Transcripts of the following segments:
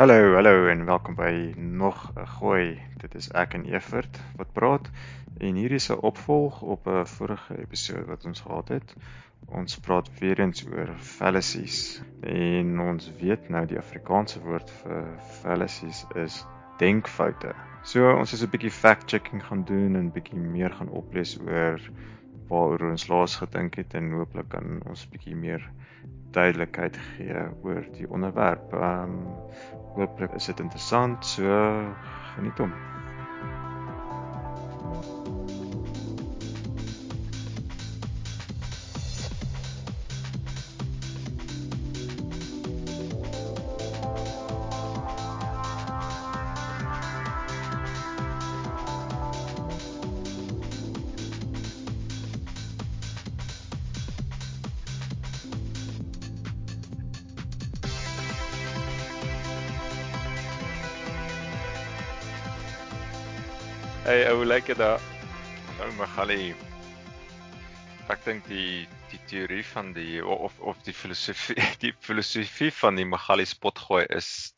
Hallo, hallo en welkom by nog 'n gooi. Dit is ek en Evert wat praat en hier is 'n opvolg op 'n vorige episode wat ons gehad het. Ons praat weer eens oor fallacies en ons weet nou die Afrikaanse woord vir fallacies is denkfoute. So ons is 'n bietjie fact-checking gaan doen en bietjie meer gaan oplees oor waaroor ons laas gedink het en hooplik kan ons bietjie meer duidelikheid gee oor die onderwerp. Ehm um, hooplik is dit interessant, so geniet hom. Dit daar? Nou Magali. Ek dink die die teorie van die of of die filosofie die filosofie van die Magali spotgooi is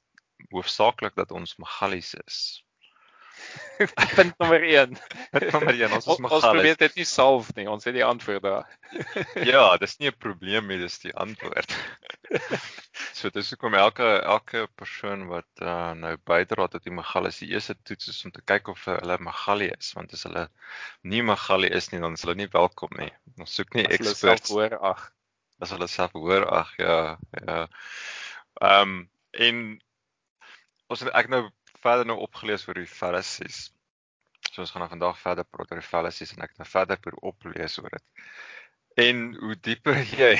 hoofsaaklik dat ons Magalies is. Punt nommer 1. Punt nommer 1, ons is Ons probeer dit nie salf nie. Ons het die antwoord daar. Ja, dis nie 'n probleem nie, dis die antwoord. so dis hoekom elke elke persoon wat uh, nou bydra tot die Magalies, die eerste toets is om te kyk of hulle Magali is, want as hulle nie Magali is nie, dan is hulle nie welkom nie. Ons soek nie As hulle self hoor ag. as hulle self hoor ag ja ja. Ehm um, en ons ek nou verder nou opgelees oor die Pharisees. So ons gaan nou vandag verder praat oor die Pharisees en ek het nou verder probeer oplees oor dit. En hoe dieper jy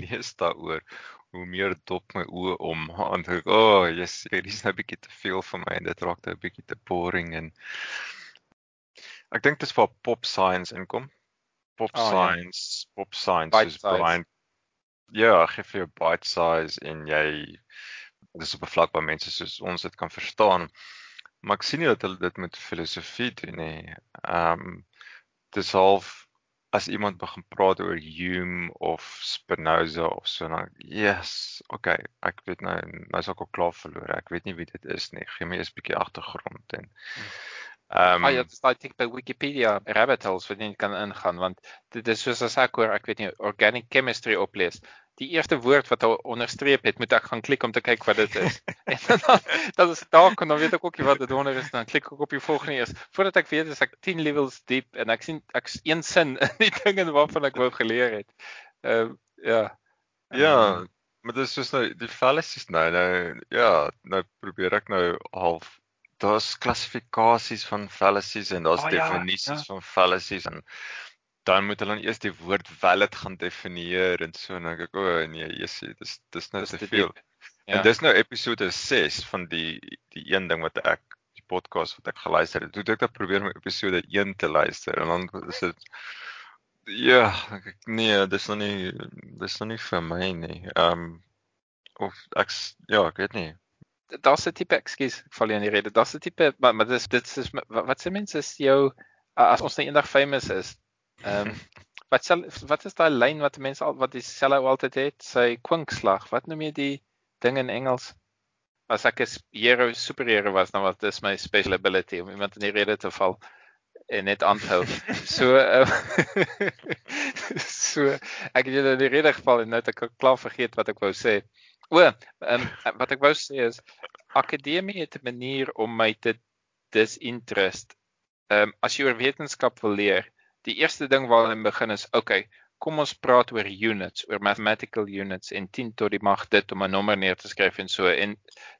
lees daaroor, hoe meer dop my oë om want ek o, oh, yes, hierdie is nou 'n bietjie te veel vir my en dit raak nou 'n bietjie te boring en ek dink dis waar pop science inkom. Pop Oh, ja. science, pop science Bite is. Brian Ja, gee vir jou bite size en jy dis op 'n vlak waar mense soos ons dit kan verstaan. Maar ek sien nie dat hulle dit met filosofie doen nie. Ehm um, dis half as iemand begin praat oor Hume of Spinoza of so dan yes, okay, ek weet nou nou is ek al klaar verloor. Ek weet nie wie dit is nie. Gee my eers 'n bietjie agtergrond en ehm Ah ja, dis daai tipe Wikipedia rabbit holes wat jy kan ingaan want dit is soos as ek hoor, ek weet nie, organic chemistry oplees. Die eerste woord wat hy onderstreep het, moet ek gaan klik om te kyk wat dit is. en dan dan is daar en dan weet ek ook nie wat dit onder is dan klik ek op die volgende eers. Voordat ek weet is ek 10 levels diep en ek sien ek's een sin in die dinge waarvan ek wou geleer het. Ehm uh, ja. Ja, Ehm, maar dit is soos nou die fallacies nou nou ja, nou probeer ek nou half daar's klassifikasies van fallacies en daar's ja, definisies ja. van fallacies en dan moet hulle dan eers die woord valid gaan definieer en so en dan dink ek o oh, nee, jessie, dis dis nou dis te veel. Ja. En dis nou episode 6 van die die een ding wat ek die podcast wat ek geluister het. Toe het ek dan probeer om episode 1 te luister en dan is dit ja, ek, nee, dis nog nie dis nog nie vir my nie. Ehm um, of ek ja, ek weet nie. daar's 'n tipe ekskuus, ek val jy in die rede. Daar's 'n tipe maar maar dis dit is wat, wat se mense is jou as ons nou eendag famous is. Ehm um, wat sal wat is daai lyn wat mense al wat dieselfde altyd het, sy kwinkslag. Wat noem jy die ding in Engels? As ek 'n hero superhero was, dan was dis my special ability om iemand in die rede te val en net aanhou. So uh, so ek het julle in die rede geval en nou het ek klaar vergeet wat ek wou sê. O, um, wat ek wou sê is akademie het 'n manier om my te disinterest. Ehm um, as jy oor wetenskap wil leer, die eerste ding waarmee jy begin is, okay, kom ons praat oor units, oor mathematical units en 10 tot die mag dit om 'n nommer neer te skryf en so. En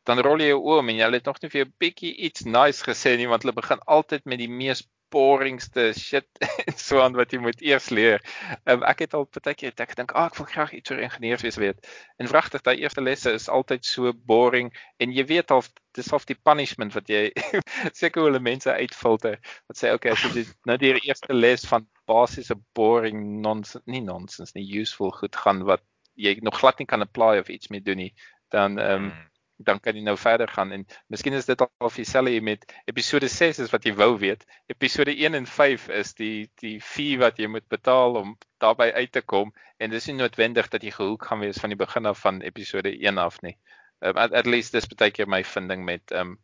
dan rol jy jou oë om en jy het nog nie vir 'n bietjie iets nice gesê nie want hulle begin altyd met die mees boringste shit en so aan wat jy moet eers leer. Um, ek het al baie keer ek dink, "Ag, oh, ek wil graag iets oor ingenieurswese weet." En wragtig, daai eerste lesse is altyd so boring en jy weet al dis half die punishment wat jy seker hoe hulle mense uitfilter. Wat sê, "Okay, as jy nou die eerste les van basiese boring nonsens, nie nonsens nie, useful goed gaan wat jy nog glad nie kan apply of iets mee doen nie, dan ehm um, dan kan jy nou verder gaan en miskien is dit al vir dieselfde met episode 6 is wat jy wou weet. Episode 1 en 5 is die die fee wat jy moet betaal om daarbey uit te kom en dis nie noodwendig dat jy gehoek gaan wees van die begin af van episode 1 af nie. um, at, at least dis baie keer my vinding met ehm um,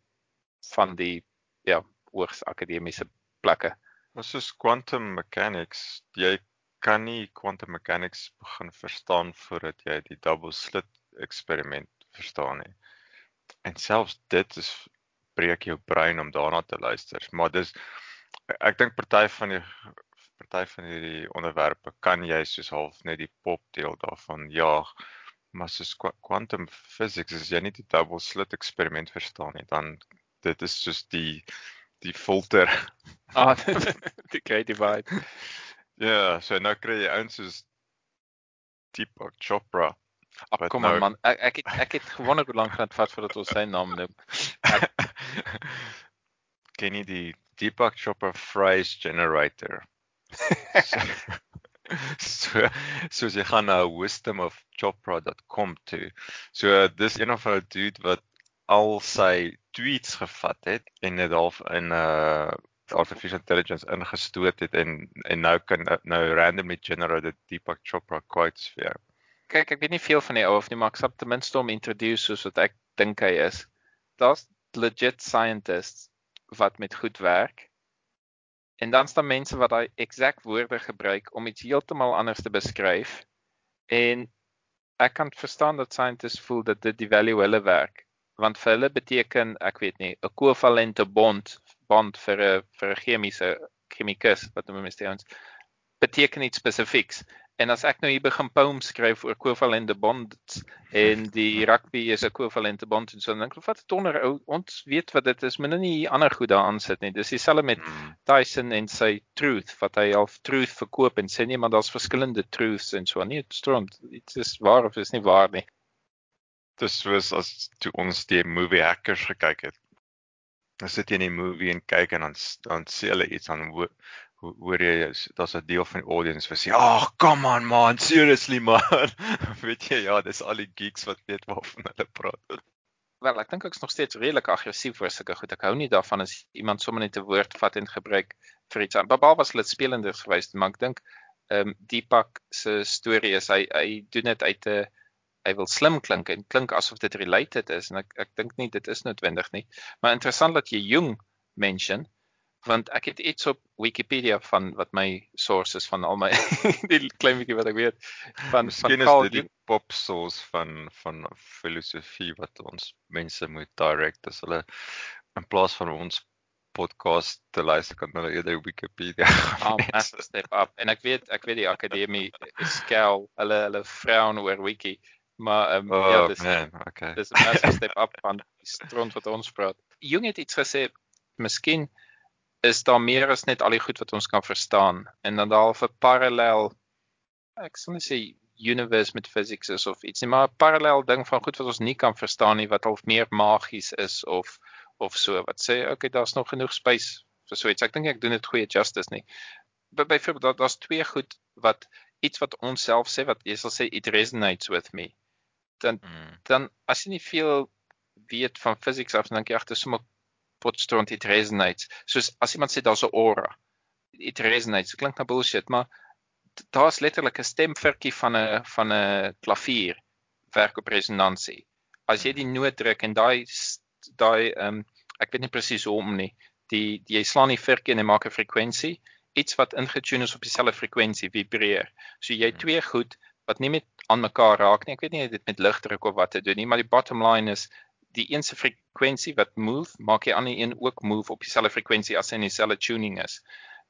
van die ja, hoogs akademiese plekke. Maar soos quantum mechanics, jy kan nie quantum mechanics begin verstaan voordat jy die double slit eksperiment verstaan nie. En selfs dit is breek jou brein om daarna te luister. Maar dis ek dink party van die party van hierdie onderwerpe kan jy soos half net die pop deel daarvan jaag. Maar soos quantum physics as jy nie die double slit eksperiment verstaan nie, dan dit is soos die die filter. Ah, die great divide. Ja, so nou kry jy ouens soos Deepak Chopra. Ag kom nou... man, ek ek het ek het gewonder hoe lank gaan dit vat voordat ons sy naam noem. Ken jy die Deepak Chopra phrase generator? so, so so jy gaan na wisdomofchopra.com toe. So dis een of 'n dude wat al sy tweets gevat het en dit half in 'n uh, artificial intelligence ingestoot het en en nou kan nou randomly generated Deepak Chopra quotes vir jou. Kyk, ek weet nie veel van die ou of nie, maar ek sal ten minste hom introduce soos wat ek dink hy is. Daar's legit scientists wat met goed werk. En dan staan mense wat daai exact woorde gebruik om iets heeltemal anders te beskryf. En ek kan verstaan dat scientists voel dat dit die value hulle werk want vir hulle beteken ek weet nie 'n kovalente bond band vir 'n vir 'n chemiese chemikus wat noem mens dit beteken iets spesifieks. En as ek nou hier begin poem skryf oor kovalente bonds en die rugby is 'n kovalente bond en so dan dink ek wat tonder ons weet wat dit is, moet nou nie ander goed daaraan sit nie. Dis dieselfde met hmm. Tyson en sy truth wat hy half truth verkoop en sê nee maar daar's verskillende truths en so. Dit strand. Dit is waar of is nie waar nie dis soos as toe ons die movie Hackers gekyk het. Dan sit jy in die movie en kyk en dan dan sê hulle iets aan hoor jy daar's 'n deel van die audience wat sê, "Ag, oh, come on man, seriously man." weet jy ja, dis al die geeks wat weet waarvan hulle praat. Wel, ek dink ek's nog steeds redelik aggressief oor sulke goed. Ek hou nie daarvan as iemand sommer net 'n woord vat en gebruik vir iets. Babal was hulle spelenders geweest, maar ek dink ehm um, Deepak se storie is hy hy doen dit uit 'n hy wil slim klink en klink asof dit related is en ek ek dink nie dit is noodwendig nie. Maar interessant dat jy jong mention want ek het iets op Wikipedia van wat my sources van al my die klein bietjie wat ek weet van Miskien van Carl die pop source van van filosofie wat ons mense moet direct as hulle in plaas van ons podcast te luister kan hulle eerder Wikipedia. Ah, massive step up. En ek weet ek weet die akademie skel hulle hulle vroue oor wiki Maar um, oh, ja, dis man, okay. Dis 'n massive step up van die stront wat ons praat. Jung het iets gesê, miskien is daar meer as net al die goed wat ons kan verstaan en dan daar 'n parallel ek sou net sê universe met physics is of iets nie, maar 'n parallel ding van goed wat ons nie kan verstaan nie wat half meer magies is of of so wat sê okay, daar's nog genoeg space vir so iets. Ek dink ek doen dit goeie justice nie. Byvoorbeeld daar's twee goed wat iets wat ons self sê wat jy sal sê it resonates with me dan mm. dan as jy nie veel weet van physics af dan dink jy ag dis sommer potstront it resonates. Soos as iemand sê daar's 'n aura. It resonates. Dit klink na bullshit, maar daar's letterlik 'n stemvirkie van 'n van 'n klavier werk op resonansie. As jy die noot druk en daai daai ehm um, ek weet nie presies hoe om nie. Die, die jy slaan die virkie en jy maak 'n frekwensie, iets wat ingetune is op dieselfde frekwensie vibreer. So jy mm. twee goed wat nie met aan mekaar raak nie. Ek weet nie dit met ligdruk of wat te doen nie, maar die bottom line is die een se frekwensie wat move, maak die ander een ook move op dieselfde frekwensie as in dieselfde tuning is.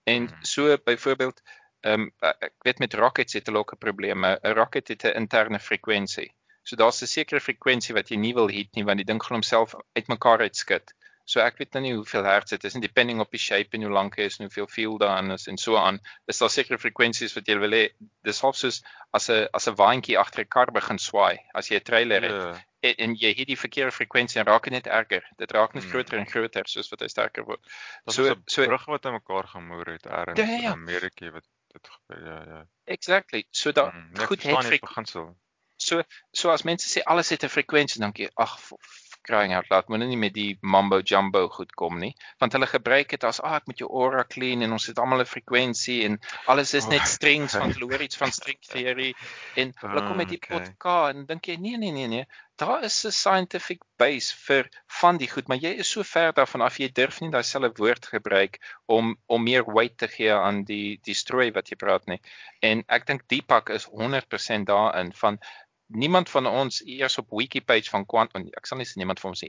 En hmm. so byvoorbeeld, ehm um, ek weet met rockets het hulle ook 'n probleem. 'n Rocket het 'n interne frekwensie. So daar's 'n sekere frekwensie wat jy nie wil hit nie want die ding gaan homself uitmekaar uitskud. So ek weet nou nie hoeveel hertz dit is nie depending op die shape en hoe lank hy is en hoeveel field daarin is en so aan. Is daar sekere frekwensies wat jy wil hê? Dis half soos as 'n as 'n waantjie agter 'n kar begin swaai as jy 'n trailer het. Yeah. En, en jy het die verkeerde frekwensie en raak net erger. Dit raak net hmm. groter en groter soos wat hy sterker word. Dat so so brug wat aan mekaar gemoer het ergens ja, ja, ja. in Amerika wat dit gebeur ja ja. Exactly. So da hmm, goed het beginsel. So so as mense sê alles het 'n frekwensie dan jy ag crying out loud, moenie nie met die mambo jumbo goed kom nie, want hulle gebruik dit as, "Ag, oh, ek moet jou aura clean en ons het almal 'n frekwensie en alles is net strings want hulle hoor iets van string theory en hulle kom met die Okay. podcast en dink jy nee nee nee nee, daar is 'n scientific base vir van die goed, maar jy is so ver daarvan af jy durf nie daai selfe woord gebruik om om meer weight te gee aan die die strooi wat jy praat nie. En ek dink Deepak is 100% daarin van niemand van ons eers op Wikipage van quantum ek sal nie sê niemand van ons sê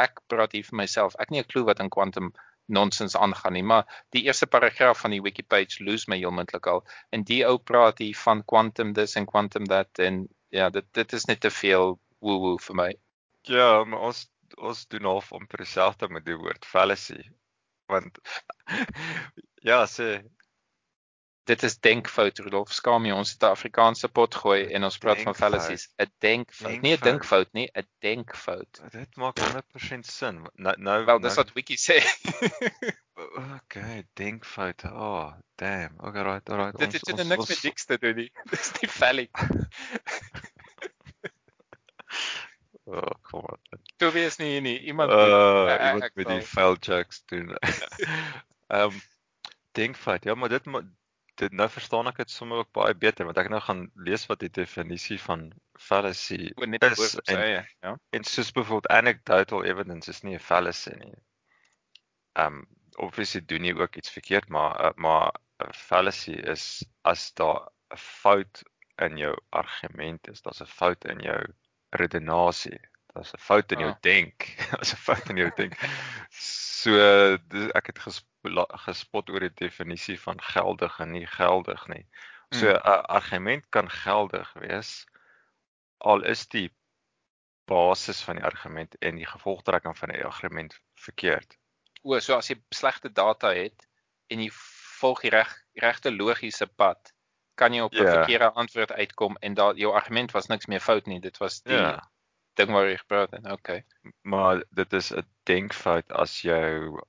ek praat hier vir myself. Ek nie 'n klou wat in quantum nonsens aangaan nie, maar die eerste paragraaf van die Wikipage lose my heeltemal al. En die ou praat hier van quantum this en quantum that en ja, dit dit is net te veel woo woo vir my. Ja, maar ons ons doen half amper dieselfde met die woord fallacy. Want ja, sê Dit is denkfout Rudolf. Skaam jy, ons het 'n Afrikaanse pot gooi en ons praat van Denkfout. fallacies. 'n Denkfout. Nie 'n dinkfout nie, 'n denkfout. dit maak 100% sin. Nou nou Wel, dis nou, wat Wiki sê. Okay, denkfout. Oh, damn. Okay, right, alright. dit het dit niks met diks te doen nie. Dis nie phallic. Oh, kom aan. Toby is nie nie. Iemand Uh, iemand ek met die fail jokes doen. Ehm um, denkfout. Ja, maar dit dit nou verstaan ek dit sommer ook baie beter want ek nou gaan lees wat die definisie van fallacy oor net is sy en- eie, ja. En soos byvoorbeeld anecdotal evidence is nie 'n fallacy nie. Um obviously doen jy ook iets verkeerd, maar uh, maar fallacy is as daar 'n fout in jou argument is, daar's 'n fout in jou redenasie, daar's 'n fout in jou Ah. denk, daar's 'n fout in jou denk. So dis, ek het gespla- gespot oor die definisie van geldig en nie geldig nie. So 'n Mm. argument kan geldig wees al is die basis van die argument en die gevolgtrekking van die argument verkeerd. O, so as jy slegte data het en jy volg die reg regte logiese pad, kan jy op 'n Ja. verkeerde antwoord uitkom en daar jou argument was niks meer fout nie. Dit was die Ja. ding waar jy gepraat het. Okay. Maar dit is 'n denkfout as jou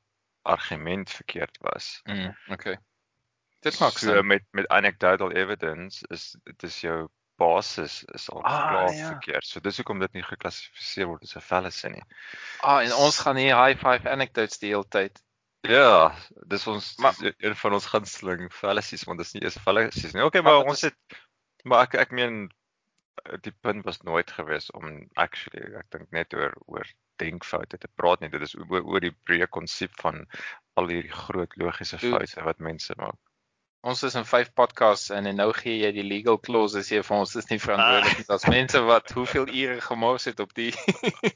argument verkeerd was. Mm, okay. Dit maak so sin. met met anecdotal evidence is dit is jou basis is al Ah, klaar ja. verkeerd. So dis hoekom dit nie geklassifiseer word as 'n fallacy nie. Ah, en ons gaan hier high five anecdotes die hele tyd. Ja, dis ons Maar- dis een van ons gunsteling fallacies want dit is nie eens fallacies nie. Okay, Maar maar ons is- het maar ek ek meen die punt was nooit gewees om actually ek dink net oor oor denkfoute te praat nie. Dit is oor, oor die breë konsep van al hierdie groot logiese foute wat mense maak. Ons is in 5 podcasts en, en nou gee jy die legal clauses hier vir ons. Dis nie verantwoordelik nie. Daar's mense wat hoeveel ure gemors het op die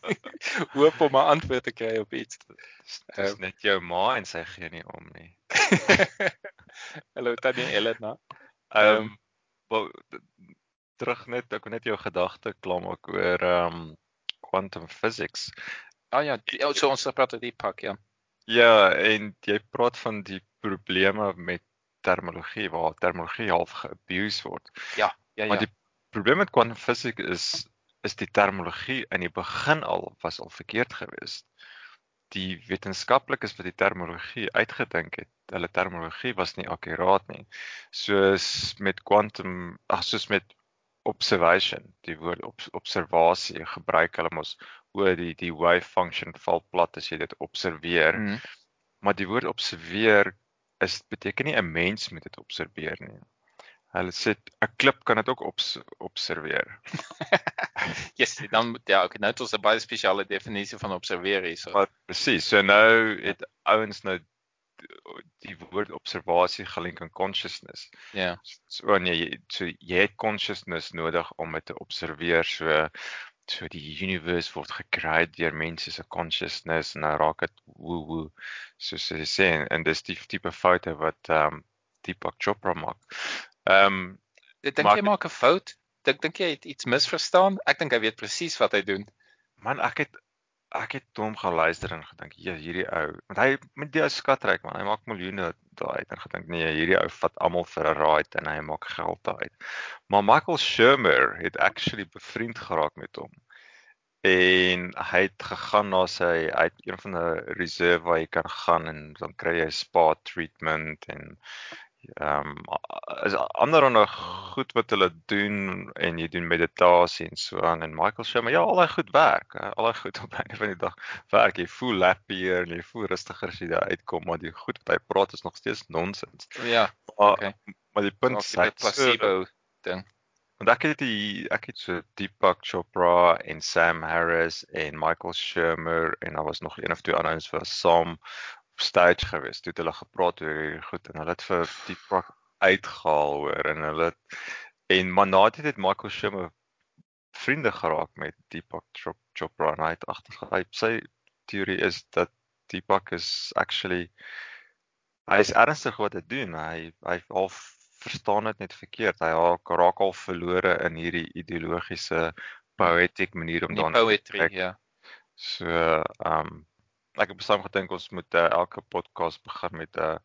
hoop om 'n antwoord te kry op iets. Dis, dis Ehm. net jou ma en sy gee nie om nie. Hallo Tannie Elena. Ehm um, d- terug net ek wil net jou gedagte klaarmaak oor ehm um, quantum physics. Ah ja, die, oh, so ons praat oor die pak, ja. Ja, en jy praat van die probleme met terminologie waar terminologie half geabuse word. Ja, ja. Maar die probleem met quantum physics is is die terminologie in die begin al was al verkeerd geweest. Die wetenskaplikes wat die terminologie uitgedink het, hulle terminologie was nie akkuraat nie. Soos met quantum, ag soos met observation, die woord op, observasie gebruik hulle mos oor die die wave function val plat as jy dit observeer. Mm. Maar die woord observeer is beteken nie 'n mens moet dit observeer nie. Hulle sê 'n klip kan dit ook obs, observeer. Yes, dan moet- ja, okay, nou het ons 'n baie spesiale definisie van observeer hier so. Maar presies, so nou het ouens nou die- woord observasie gelink aan consciousness. Ja. So wanneer jy so jy het consciousness nodig om dit te observeer so so die universe word gekreë deur mense se consciousness en nou raak dit woe woe soos jy sê en, en dis die tipe foute wat ehm um, Deepak Chopra maak. Ehm um, Ek dink jy maak 'n fout. Dink dink jy het iets misverstaan? Ek dink hy weet presies wat hy doen. man ek het ek het hom gaan luister en gedink ja hierdie ou want hy met die ou skatryk man hy maak miljoene daai uit en gedink nee hierdie ou vat almal vir 'n ride en hy maak geld daaruit. Maar Michael Shermer het actually bevriend geraak met hom. En hy het gegaan na sy hy het een van 'n reserve waar jy kan gaan en dan kry jy spa treatment en Ehm um, is ander nog goed wat hulle doen en jy doen meditasie en so aan en Michael sê maar ja, al daai goed werk. Al daai goed op einde van die dag werk. Jy voel happier en jy voel rustiger as jy daar uitkom, maar die goed wat hy praat is nog steeds nonsens. Ja. Okay. Maar, maar die punt is die placebo ding. Want ek het die ek het so Deepak Chopra en Sam Harris en Michael Shermer en daar was nog een of twee ander ons vir saam stage gewees. Toe het hulle gepraat oor hierdie goed en hulle het vir Deepak uitgehaal hoor en hulle en maar na dit het Michael Schumer vriende geraak met Deepak Chopra en hy het agtergekom. Sy teorie is dat Deepak is actually hy is ernstig wat hy doen. Hy hy al verstaan dit net verkeerd. Hy raak al verlore in hierdie ideologiese poetic manier om dan poetry, ja. So, ehm um, ek het besluit gedink ons moet uh, elke podcast begin met 'n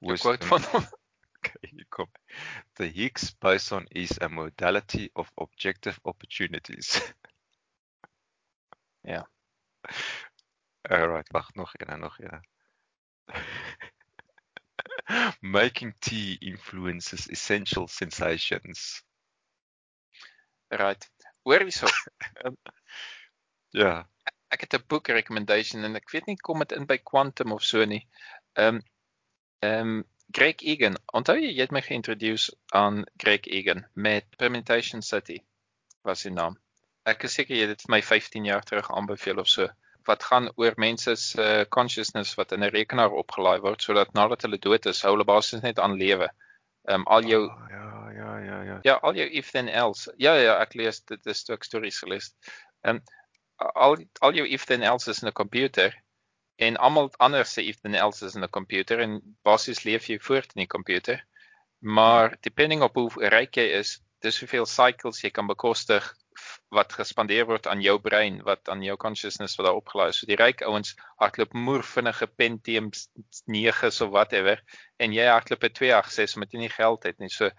uh, quote van hom. okay, kom. The Higgs boson is a modality of objective opportunities. ja. Alright, wag nog een, nog een. Making tea influences essential sensations. Right. Hoor hierso. ja ek het 'n boek recommendation en ek weet nie kom dit in by Quantum of so nie. Ehm um, ehm um, Greg Egan. Onthou jy jy het my geïntroduce aan Greg Egan met Permutation City. Was sy naam? Ek is seker jy het dit vir my 15 jaar terug aanbeveel of so. Wat gaan oor mense se uh, consciousness wat in 'n rekenaar opgelaai word sodat nadat hulle dood is, hou hulle basies net aan lewe. Ehm um, al jou oh, ja ja ja ja. Ja, al jou if then else. Ja ja, ek lees dit is stuk stories gelees. Ehm um, al al jou if then else is in 'n komputer en almal anders se if then else is in 'n komputer en basies leef jy voort in die komputer. Maar depending op hoe ryk jy is, dis hoeveel cycles jy kan bekostig wat gespandeer word aan jou brein, wat aan jou consciousness wat daar opgelaai is. So die ryk ouens hardloop moer vinnige Pentium 9s of whatever en jy hardloop 'n 286 omdat jy nie geld het nie. So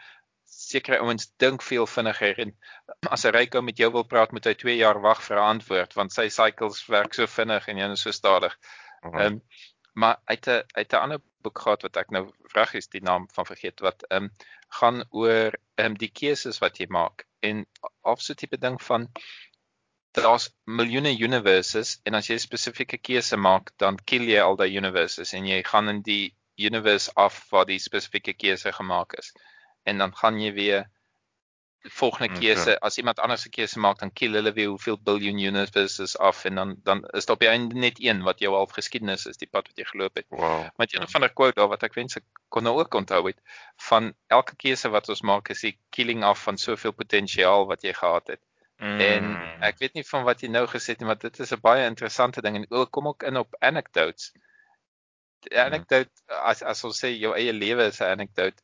sekere ouens dink veel vinniger en as 'n ryk ou met jou wil praat moet hy 2 jaar wag vir 'n antwoord want sy cycles werk so vinnig en jy is so stadig. Ehm uh -huh. um, maar uit 'n uit 'n ander boek gehad wat ek nou vrag is die naam van vergeet wat ehm um, gaan oor ehm um, die keuses wat jy maak en of so tipe ding van daar's miljoene universes en as jy 'n spesifieke keuse maak dan kill jy al daai universes en jy gaan in die universe af waar die spesifieke keuse gemaak is en dan gaan jy weer die volgende keuse okay. as iemand anders 'n keuse maak dan kill hulle weer hoeveel biljoen universes af en dan dan is daar op die einde net een wat jou half geskiedenis is die pad wat jy geloop het. Wow. Met een van 'n quote daar wat ek wens ek kon nou ook onthou het van elke keuse wat ons maak is die killing af van soveel potensiaal wat jy gehad het. Mm. En ek weet nie van wat jy nou gesê het nie maar dit is 'n baie interessante ding en ek kom ook in op anecdotes. Die anecdote mm. as as ons sê jou eie lewe is 'n anecdote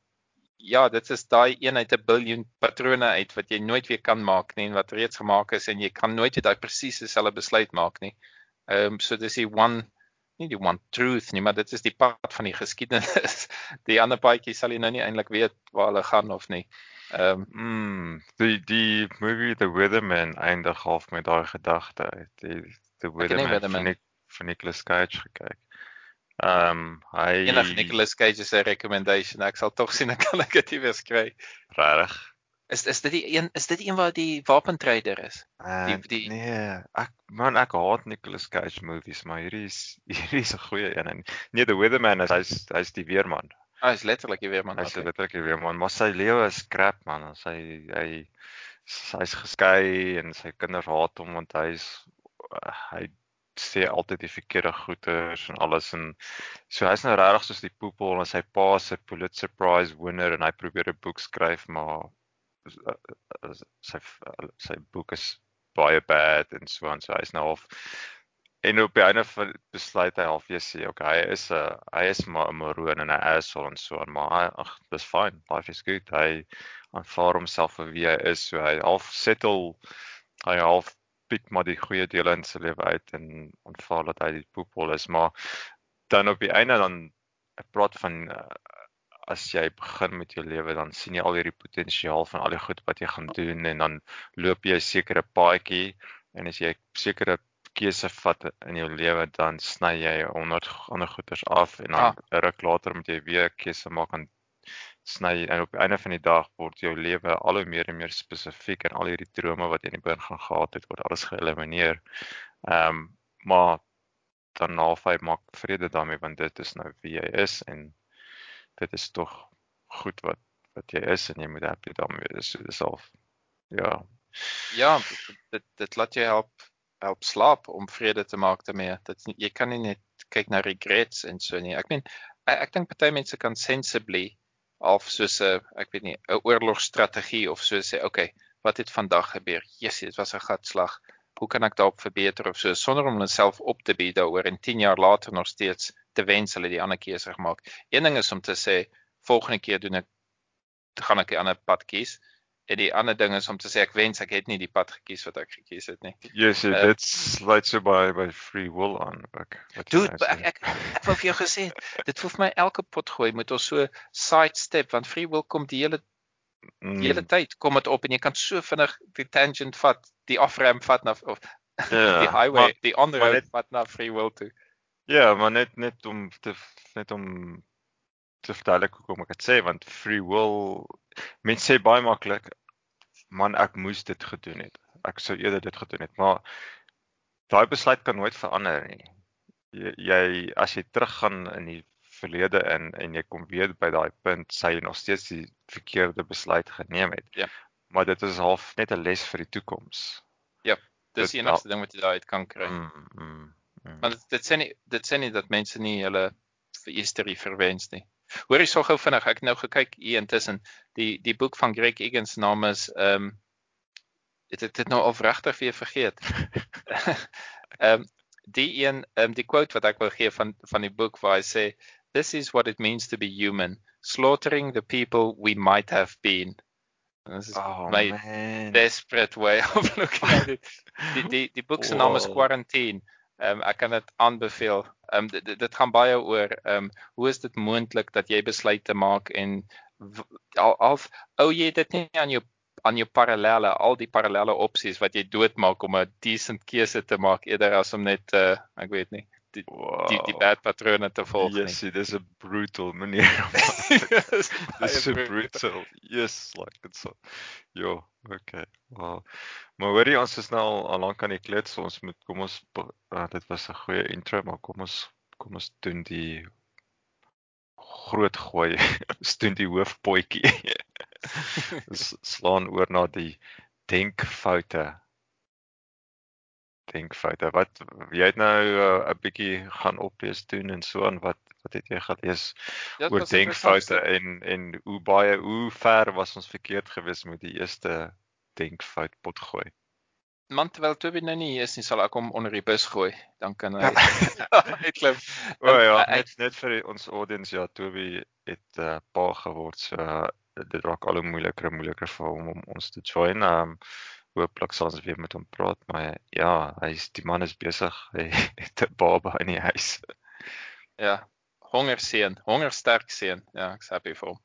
ja, dit is daai een uit 'n biljoen patrone uit wat jy nooit weer kan maak nie en wat reeds gemaak is en jy kan nooit weer daai presiese dieselfde besluit maak nie. Ehm um, so dis die one nie die one truth nie, maar dit is die pad van die geskiedenis. Die ander paadjie sal jy nou nie eintlik weet waar hulle gaan of nie. Ehm um, mm, die die movie The Weatherman eindig half met daai gedagte. Die The Weatherman van Nicolas Cage gekyk. Ehm um, hy Enig Nicolas Cage se recommendation. Ek sal tog sien ek kan ek dit weer skry. Regtig? Is is dit die een is dit een waar die wapentrader is? Uh, die die Nee, ek man ek haat Nicolas Cage movies, maar hierdie is hierdie is 'n goeie een. En, nee, The Weatherman is hy's hy's die weerman. Hy is letterlik die weerman. Hy's okay. letterlik die weerman, maar sy lewe is crap man. Sy hy hy's geskei en sy kinders haat hom want hy's hy sê altyd die verkeerde goeters en alles en so hy's nou regtig soos die poepel en sy pa se Pulitzer Prize winner en hy probeer 'n boek skryf maar sy sy boek is baie bad en so en so hy's nou half en op die einde van besluit hy half jy sê okay hy is 'n hy is maar 'n maroon en 'n asshole en so en maar ag dis fine life is good. Hy aanvaar homself vir wie hy is. So hy half settle hy half piek maar die goeie dele in sy lewe uit en ontvaar dat hy die poepel is maar dan op die einde dan ek praat van uh, as jy begin met jou lewe dan sien jy al hierdie potensiaal van al die goed wat jy gaan doen en dan loop jy 'n sekere paadjie en as jy sekere keuse vat in jou lewe dan sny jy honderd ander goeders af en dan 'n ah. ruk later moet jy weer keuse maak aan sny en op die einde van die dag word jou lewe al hoe meer en meer spesifiek en al hierdie drome wat jy in die begin gaan gehad het word alles geëlimineer. Ehm um, maar dan na vyf maak vrede daarmee want dit is nou wie jy is en dit is tog goed wat wat jy is en jy moet happy daarmee wees. So dis al ja. Ja, dit dit laat jou help help slaap om vrede te maak daarmee. Dit jy kan nie net kyk na regrets en so nie. Ek meen ek, ek dink party mense kan sensibly of soos 'n ek weet nie 'n oorlogstrategie of so sê okay, wat het vandag gebeur? Jessie, dit was 'n gatslag. Hoe kan ek daarop verbeter of so sonder om hulle self op te bied daaroor en 10 jaar later nog steeds te wens hulle die ander keuse gemaak. Een ding is om te sê volgende keer doen ek gaan ek 'n ander pad kies. En die ander ding is om te sê ek wens ek het nie die pad gekies wat ek gekies het nie. Yes, uh, dit sluit so by by free will aan. Wat Dude, nou ek, ek ek wou vir jou gesê, dit voel vir my elke pot gooi moet ons so side step want free will kom die hele mm. die hele tyd kom dit op en jy kan so vinnig die tangent vat, die off-ramp vat na of yeah, die highway, maar, die on-road vat na free will toe. Ja, maar net net om te net om te verduidelik hoekom ek dit sê want free will mense sê baie maklik man ek moes dit gedoen het. Ek sou eerder dit gedoen het, maar daai besluit kan nooit verander nie. Jy, jy as jy teruggaan in die verlede in en jy kom weer by daai punt sê jy nog steeds die verkeerde besluit geneem het. Ja. Maar dit is half net 'n les vir die toekoms. Ja, dis die enigste ding wat jy daai uit kan kry. Mm, mm, mm. Want dit sê nie dit sê nie dat mense nie hulle history verwens nie. Hoor jy so gou vinnig, ek het nou gekyk hier intussen die die boek van Greg Egan se naam is ehm um, dit het dit nou al regtig weer vergeet. Ehm um, die een ehm um, die quote wat ek wou gee van van die boek waar hy sê this is what it means to be human slaughtering the people we might have been. This is oh, my man. desperate way of looking at it. Die die die boek se naam is Quarantine. Ehm um, ek kan dit aanbeveel. Ehm um, dit, dit gaan baie oor ehm um, hoe is dit moontlik dat jy besluite maak en al al ou jy dit nie aan jou aan jou parallelle, al die parallelle opsies wat jy doodmaak om 'n decent keuse te maak eerder as om net uh, ek weet nie die wow. die, die bad patrone te volg nie. Yes, dis 'n brutal manier. yes, dis so brutal. Yes, like it's so. Jo, okay. Wow. Maar hoorie ons is nou al, al lank aan die klets, ons moet kom ons uh, dit was 'n goeie intro, maar kom ons kom ons doen die groot gooi. ons doen die hoofpotjie. slaan oor na die denkfoute denkfoute. Wat jy het nou 'n uh, bietjie gaan oplees doen en so aan wat wat het jy gelees ja, oor denkfoute en en hoe baie hoe ver was ons verkeerd gewees met die eerste denkfout pot gooi. Man terwyl Toby nou nie is nie, sal ek hom onder die bus gooi. Dan kan hy uitklim. O oh, ja, net net vir ons audience ja, Toby het 'n uh, pa geword. So dit raak al hoe moeiliker en moeiliker vir hom om ons te join. Um hooplik sal ons weer met hom praat, maar ja, hy's die man is besig. Hy het 'n baba in die huis. Ja, honger seun, honger sterk seun. Ja, ek's happy vir hom.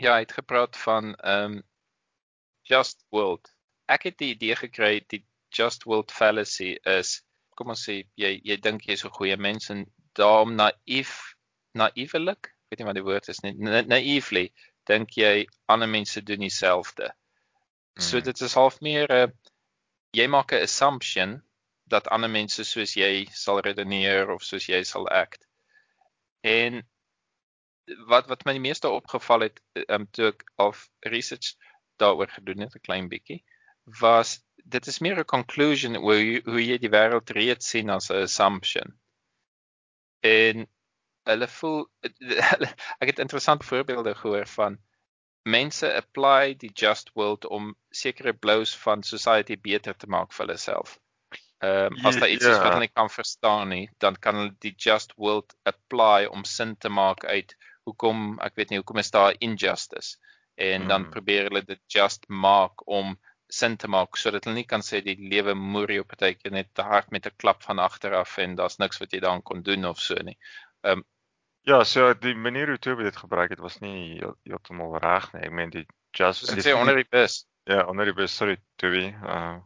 Ja, hy het gepraat van ehm um, Just World. Ek het die idee gekry die Just World fallacy is kom ons sê jy jy dink jy's 'n goeie mens en daarom naïef naïewelik, weet nie wat die woord is nie, naïefly dink jy ander mense doen dieselfde. So mm. dit is half meer 'n uh, jy maak 'n assumption dat ander mense soos jy sal redeneer of soos jy sal act. En wat wat my die meeste opgeval het um, toe ek of research daaroor gedoen het 'n klein bietjie was dit is meer 'n conclusion hoe jy, hoe jy die wêreld reeds sien as 'n assumption. En hulle voel ek het interessante voorbeelde gehoor van mense apply die just world om sekere blows van society beter te maak vir hulle self. Ehm um, as daar iets is wat hulle nie kan verstaan nie, dan kan hulle die just world apply om sin te maak uit hoekom ek weet nie hoekom is daar injustice en hmm. dan probeer hulle dit just maak om sin te maak sodat hulle nie kan sê die lewe moer jou partykeer net te hard met 'n klap van agter af en daar's niks wat jy daaraan kon doen of so nie. Ehm um, Ja, so die manier hoe Toby dit gebruik het was nie heeltemal reg nie. Ek meen die just Dit sê onder die bus. Ja, onder die bus, sorry Toby. Uh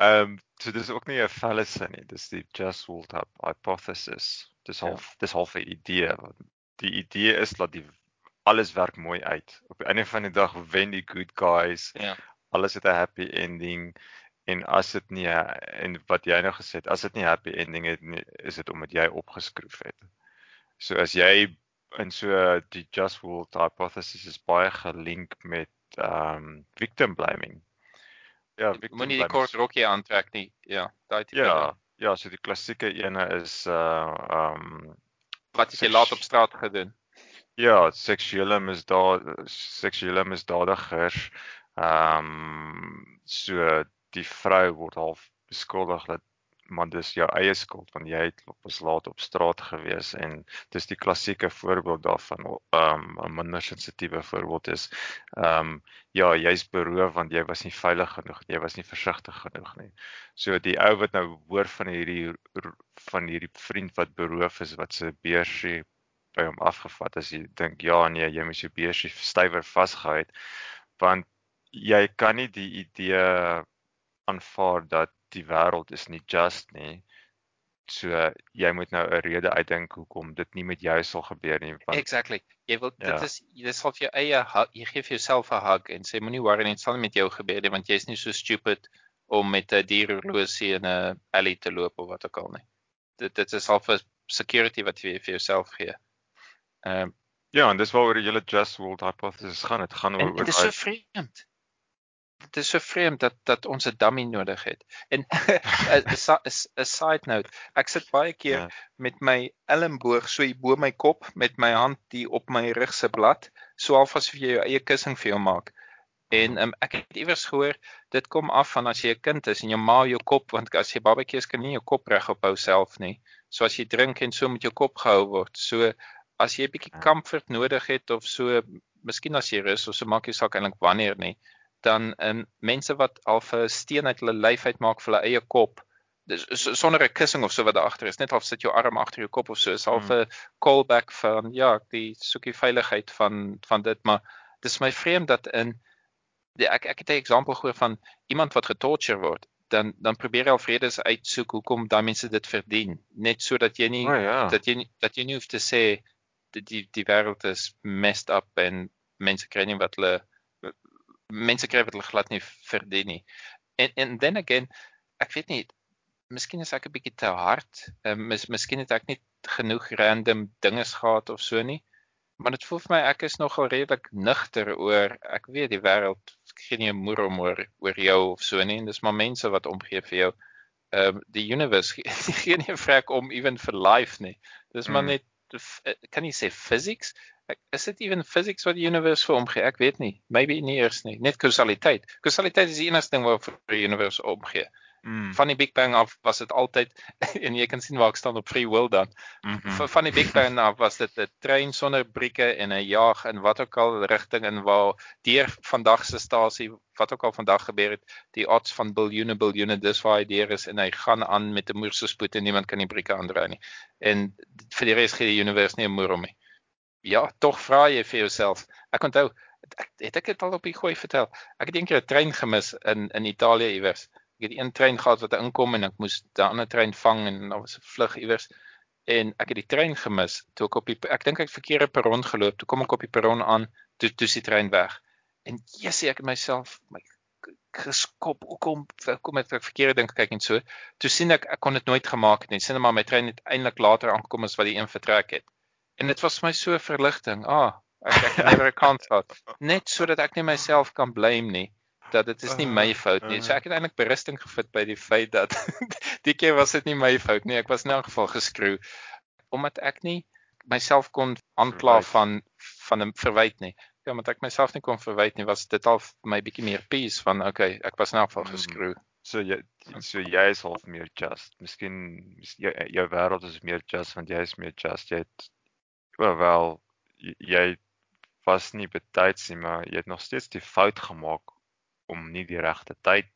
Ehm um, so dis ook nie 'n fallacy nie. Dis die just world hypothesis. Dis ja. half ja. dis half 'n idee die idee is dat die alles werk mooi uit. Op die einde van die dag wen die good guys. Ja. Alles het 'n happy ending en as dit nie en wat jy nou gesê het, as dit nie happy ending het nie, is dit omdat jy opgeskroef het. So as jy in so die just world hypothesis is baie gelink met ehm um, victim blaming. Ja, victim moenie die kort rokkie aantrek nie. Ja, daai tipe. Ja, ja, so die klassieke ene is uh ehm um, wat jy laat op straat gedoen. Ja, seksuele misdaad seksuele misdadigers ehm um, so die vrou word half beskuldig dat maar dis jou eie skuld want jy het was laat op straat gewees. En dis die klassieke voorbeeld daarvan ehm um, 'n minder sensitiewe voorbeeld is ehm um, ja jy's beroof want jy was nie veilig genoeg jy was nie versigtig genoeg nie. So die ou wat nou hoor van hierdie van hierdie vriend wat beroof is wat se beursie by hom afgevat as jy dink ja nee jy moet jou beursie stywer vasgehou het want jy kan nie die idee aanvaar dat die wêreld is nie just nie. So jy moet nou 'n rede uitdink hoekom dit nie met jou sal gebeur nie. Want, exactly. Jy wil ja. dit is jy sal vir jou eie jy gee vir jouself 'n hug en sê moenie worry nie, dit sal nie met jou gebeur nie want jy's nie so stupid om met 'n dierhorlosie in 'n alley te loop of wat ook al nie. Dit dit is al vir security wat jy vir jouself gee. Ehm um, ja, en dis waaroor die hele just world hypothesis gaan. Dit gaan oor Dit is so vreemd dit is so vreemd dat dat ons 'n dummy nodig het. En 'n side note, ek sit baie keer ja. met my elmboog so hier bo my kop met my hand hier op my rug se blad, so alvas vir jy jou eie kussing vir jou maak. En um, ek het iewers gehoor dit kom af van as jy 'n kind is en jou ma jou kop want as jy babatjies kan nie jou kop reg ophou self nie. So as jy drink en so met jou kop gehou word. So as jy 'n bietjie ja. comfort nodig het of so, miskien as jy rus of so maak jy saak eintlik wanneer nie dan um, mense wat al 'n steen uit hulle lyf uitmaak vir hulle eie kop dis sonder 'n kussing of so wat daar agter is net half sit jou arm agter jou kop of so is half. 'n hmm. callback van ja die soekie veiligheid van van dit maar dis my vreemd dat in die, ek ek het 'n voorbeeld gehoor van iemand wat getorture word dan dan probeer hy alvredes uitsoek hoekom daai mense dit verdien net sodat jy nie oh, ja. dat jy nie, dat jy nie hoef te sê die die, die wêreld is messed up en mense kry nie wat hulle mense kry wat hulle glad nie verdien nie. En en then again, ek weet nie, miskien is ek 'n bietjie te hard. Ehm uh, mis, miskien het ek nie genoeg random dinge gehad of so nie. Maar dit voel vir my ek is nogal redelik nugter oor ek weet die wêreld gee nie 'n moer om oor oor jou of so nie. En dis maar mense wat omgee vir jou. Ehm uh, die universe gee, nie 'n vrek om ewen vir life nie. Dis maar mm. net kan jy sê physics? Is dit ewen physics wat die universe vir omgee? Ek weet nie. Maybe nie eers nie. Net kausaliteit. Kausaliteit is die enigste ding wat vir die universe omgee. Mm. Van die Big Bang af was dit altyd en jy kan sien waar ek staan op free will dan. Mm -hmm. Van die Big Bang af was dit 'n trein sonder brieke en 'n jaag in wat ook al rigting in waar deur vandag se stasie wat ook al vandag gebeur het, die odds van biljoene biljoene dis waar hy deur is en hy gaan aan met 'n moerse spoed en niemand kan die brieke aandry nie. En vir die res gee die universe nie 'n moer om nie ja, tog vra jy vir jouself. Ek onthou ek het ek dit al op die gooi vertel. Ek het eendag 'n trein gemis in in Italië iewers. Ek het een trein gehad wat inkom en ek moes 'n ander trein vang en daar was 'n vlug iewers en ek het die trein gemis. Toe ek op die ek dink ek het verkeerde perron geloop. Toe kom ek op die perron aan, toe toe die trein weg. En jessie ek het myself my geskop hoekom kom het ek verkeerde ding gekyk en so. Toe sien ek ek kon dit nooit gemaak het nie. Sien maar my trein het eintlik later aangekom as wat die een vertrek het. En dit was vir my so verligting. Ah, ek ek never a concert. Net sodat ek nie myself kan blame nie dat dit is nie my ah, fout nie. So ek het eintlik berusting gevind by die feit dat die keer was dit nie my fout nie. Ek was in elk geval geskroe omdat ek nie myself kon aankla van van 'n verwyte nie. Ja, omdat ek myself nie kon verwyte nie, was dit al vir my bietjie meer peace van okay, ek was in elk geval hmm. geskroe. So jy so jy is half meer just. Miskien jou, jou wêreld is meer just want jy is meer just. Jy het wel jy was nie betyds nie, maar jy het nog steeds die fout gemaak om nie die regte tyd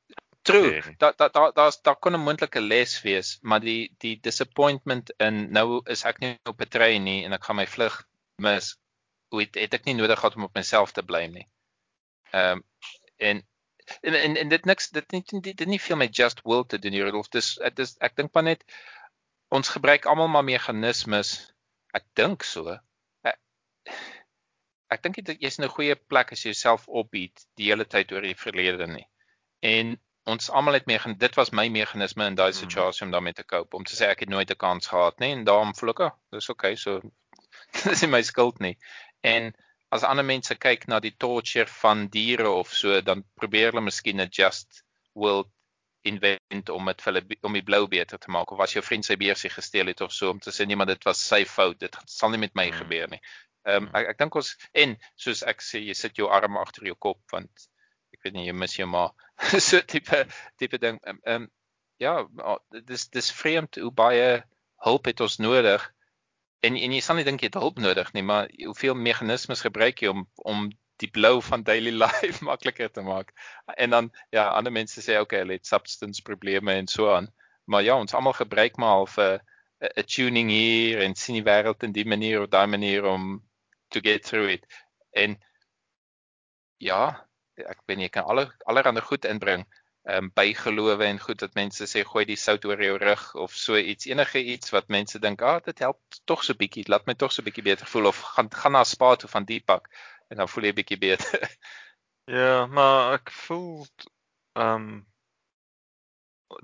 True. Daar daar daar daar's daar kon 'n moontlike les wees, maar die die disappointment in nou is ek nie op 'n trein nie en ek gaan my vlug mis. Hoe het, het ek nie nodig gehad om op myself te bly nie. Ehm um, en en en, en dit niks dit nie dit, dit nie veel met just will te doen hier. Dis dit is ek dink maar net ons gebruik almal maar meganismes Ek dink so. Ek, ek dink jy's in 'n goeie plek as jy jouself opbied die hele tyd oor die verlede nie. En ons almal het mee dit was my meganisme in daai Mhm. situasie om daarmee te cope om te sê ek het nooit 'n kans gehad nie en daarom voel ek, oh, dis okay, so dis nie my skuld nie. En as ander mense kyk na die torture van diere of so, dan probeer hulle miskien 'n just world invent om dit vir hulle om die blou beter te maak of as jou vriend sy beursie gesteel het of so om te sê nee maar dit was sy fout, dit sal nie met my Mm. gebeur nie. Ehm um, ek ek dink ons en soos ek sê jy sit jou arm agter jou kop want ek weet nie jy mis jou ma. so tipe tipe ding. Ehm um, ja, maar dis dis vreemd hoe baie hulp het ons nodig. En en jy sal nie dink jy het hulp nodig nie, maar hoeveel meganismes gebruik jy om om die blou van daily life makliker te maak. En dan ja, ander mense sê okay, hulle het substance probleme en so aan. Maar ja, ons almal gebruik maar al vir 'n 'n tuning hier en sien die wêreld in die manier of daai manier om to get through it. En ja, ek nie, jy kan alle allerhande goed inbring. Ehm um, bygelowe en goed wat mense sê gooi die sout oor jou rug of so iets enige iets wat mense dink, "Ag, ah, dit help tog so bietjie, laat my tog so bietjie beter voel of gaan gaan na spa toe van Deepak en dan voel jy bietjie beter." Ja, maar ek voel ehm um,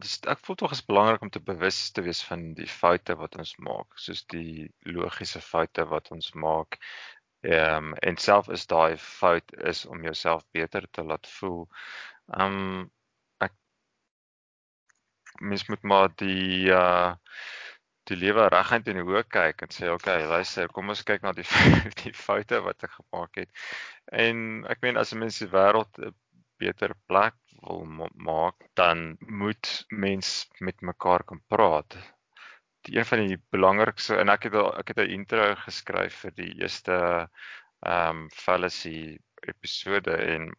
dis ek voel tog is belangrik om te bewus te wees van die foute wat ons maak, soos die logiese foute wat ons maak. Ehm um, en self is daai fout is om jouself beter te laat voel. Ehm um, ek mens moet maar die uh die lewe reguit in die oë kyk en sê okay, luister, kom ons kyk na die die foute wat ek gemaak het. En ek meen as 'n mens die wêreld 'n beter plek wil ma maak, dan moet mens met mekaar kan praat. Die een van die belangrikste en ek het al ek het 'n intro geskryf vir die eerste ehm um, fallacy episode en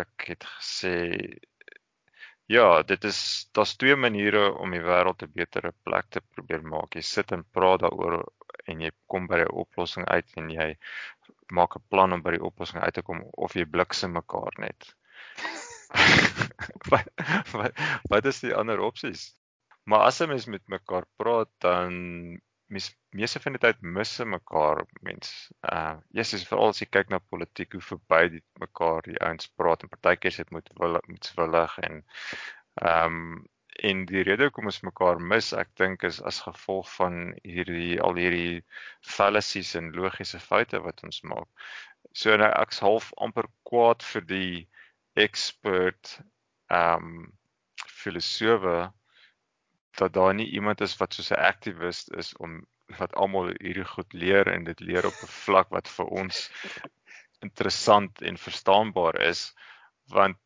ek het gesê ja, dit is daar's twee maniere om die wêreld 'n beter plek te probeer maak. Jy sit en praat daaroor en jy kom by 'n oplossing uit en jy maak 'n plan om by die oplossing uit te kom of jy bliksem mekaar net. wat, wat wat is die ander opsies? Maar as 'n mens met mekaar praat dan mens meeste van die tyd mis se mekaar mens. Uh Jesus veral as jy kyk na politiek hoe verby die mekaar die ouens praat en partykeer sit met moetswillig en ehm um, en die rede hoekom ons mekaar mis, ek dink is as gevolg van hierdie al hierdie fallacies en logiese foute wat ons maak. So nou ek's half amper kwaad vir die expert ehm um, filosowe dat daar nie iemand is wat soos 'n aktivis is om wat almal hierdie goed leer en dit leer op 'n vlak wat vir ons interessant en verstaanbaar is want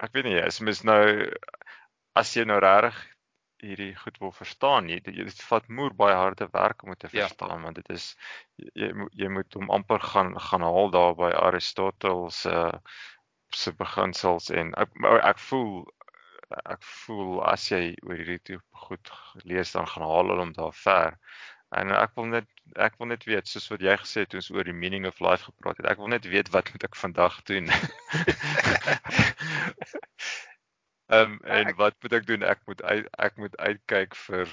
ek weet nie as mens nou as jy nou regtig hierdie goed wil verstaan jy dit vat moer baie harde werk om dit te verstaan ja. want dit is jy jy moet hom amper gaan gaan haal daar by Aristoteles se uh, se beginsels en ek ek voel ek voel as jy oor hierdie tipe goed lees dan gaan haal hulle hom daar ver. En ek wil net ek wil net weet soos wat jy gesê het toe ons oor die meaning of life gepraat het. Ek wil net weet wat moet ek vandag doen? Ehm um, en wat moet ek doen? Ek moet uit, ek moet uitkyk vir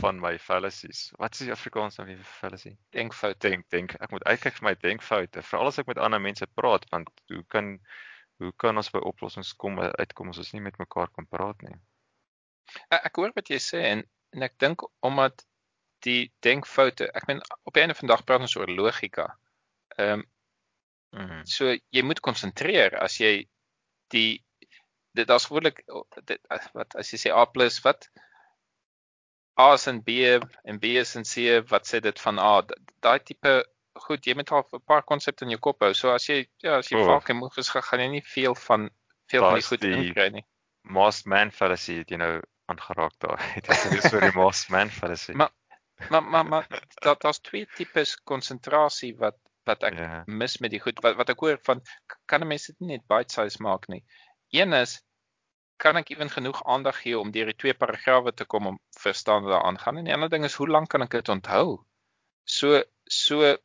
van my fallacies. Wat is die Afrikaans dan vir fallacy? Denkfout. Denk denk ek moet uitkyk vir my denkfoute. Veral as ek met ander mense praat want hoe kan hoe kan ons by oplossings kom uitkom as ons nie met mekaar kan praat nie? Ek, ek hoor wat jy sê en en ek dink omdat die denkfoute, ek meen op 'n einde van die dag praat ons oor logika. Ehm um, mm -hmm. so jy moet konsentreer as jy die dit as gewoonlik dit wat as jy sê A+ wat A is in B en B is in C wat sê dit van A daai tipe goed jy moet al 'n paar konsepte in jou kop hou. So as jy ja as jy oh. vaak moeg is gaan jy nie veel van veel van die goed inkry nie. Most man fallacy het jy nou aangeraak daar. Het jy dis vir die most man fallacy. Maar maar maar, maar dat daar's twee tipes konsentrasie wat wat ek yeah. mis met die goed wat wat ek hoor van kan 'n mens dit net bite size maak nie. Een is kan ek ewen genoeg aandag gee om deur die twee paragrawe te kom om verstaan wat daar aangaan? En die ander ding is hoe lank kan ek dit onthou? So so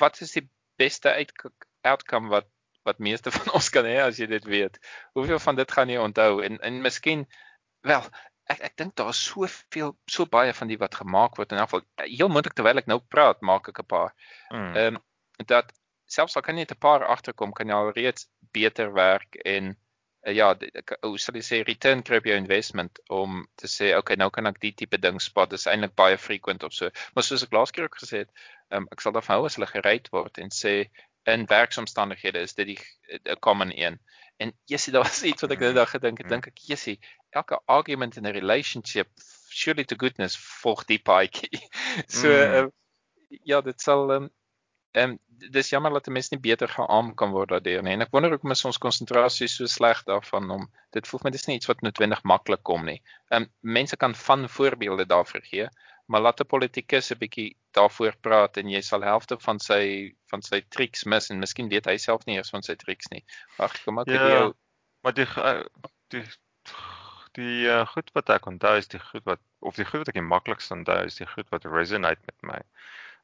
wat is die beste uit, outcome wat wat meeste van ons kan hê as jy dit weet hoeveel van dit gaan jy onthou en en miskien wel ek ek dink daar's soveel so baie van die wat gemaak word in elk geval heel moontlik terwyl ek nou praat maak ek 'n paar Hmm. ehm mm. um, dat selfs al kan jy net 'n paar agterkom, kan jy al reeds beter werk en ja, hoe sal jy sê return kry op jou investment om te sê okay, nou kan ek die tipe ding spot. Dit is eintlik baie frequent of so. Maar soos ek laas keer ook gesê het, um, ek sal daarvan hou as hulle gereed word en sê in werksomstandighede is dit die 'n common een. En Jessie, daar was iets wat ek nou dag gedink het, dink ek Jessie, elke argument in 'n relationship surely to goodness volg die paadjie. so mm. uh, ja, dit sal um, um dis jammer dat 'n mens nie beter geaam kan word daardeur nie. En ek wonder hoekom is ons konsentrasie so sleg daarvan om dit voel my dis nie iets wat noodwendig maklik kom nie. Um mense kan van voorbeelde daarvoor gee, maar laat 'n politikus 'n bietjie daarvoor praat en jy sal helfte van sy van sy triks mis en miskien weet hy self nie eers van sy triks nie. Wag, kom ek ja, jou maar die die die uh, goed wat ek onthou is die goed wat of die goed wat ek die maklikste onthou is die goed wat resonate met my.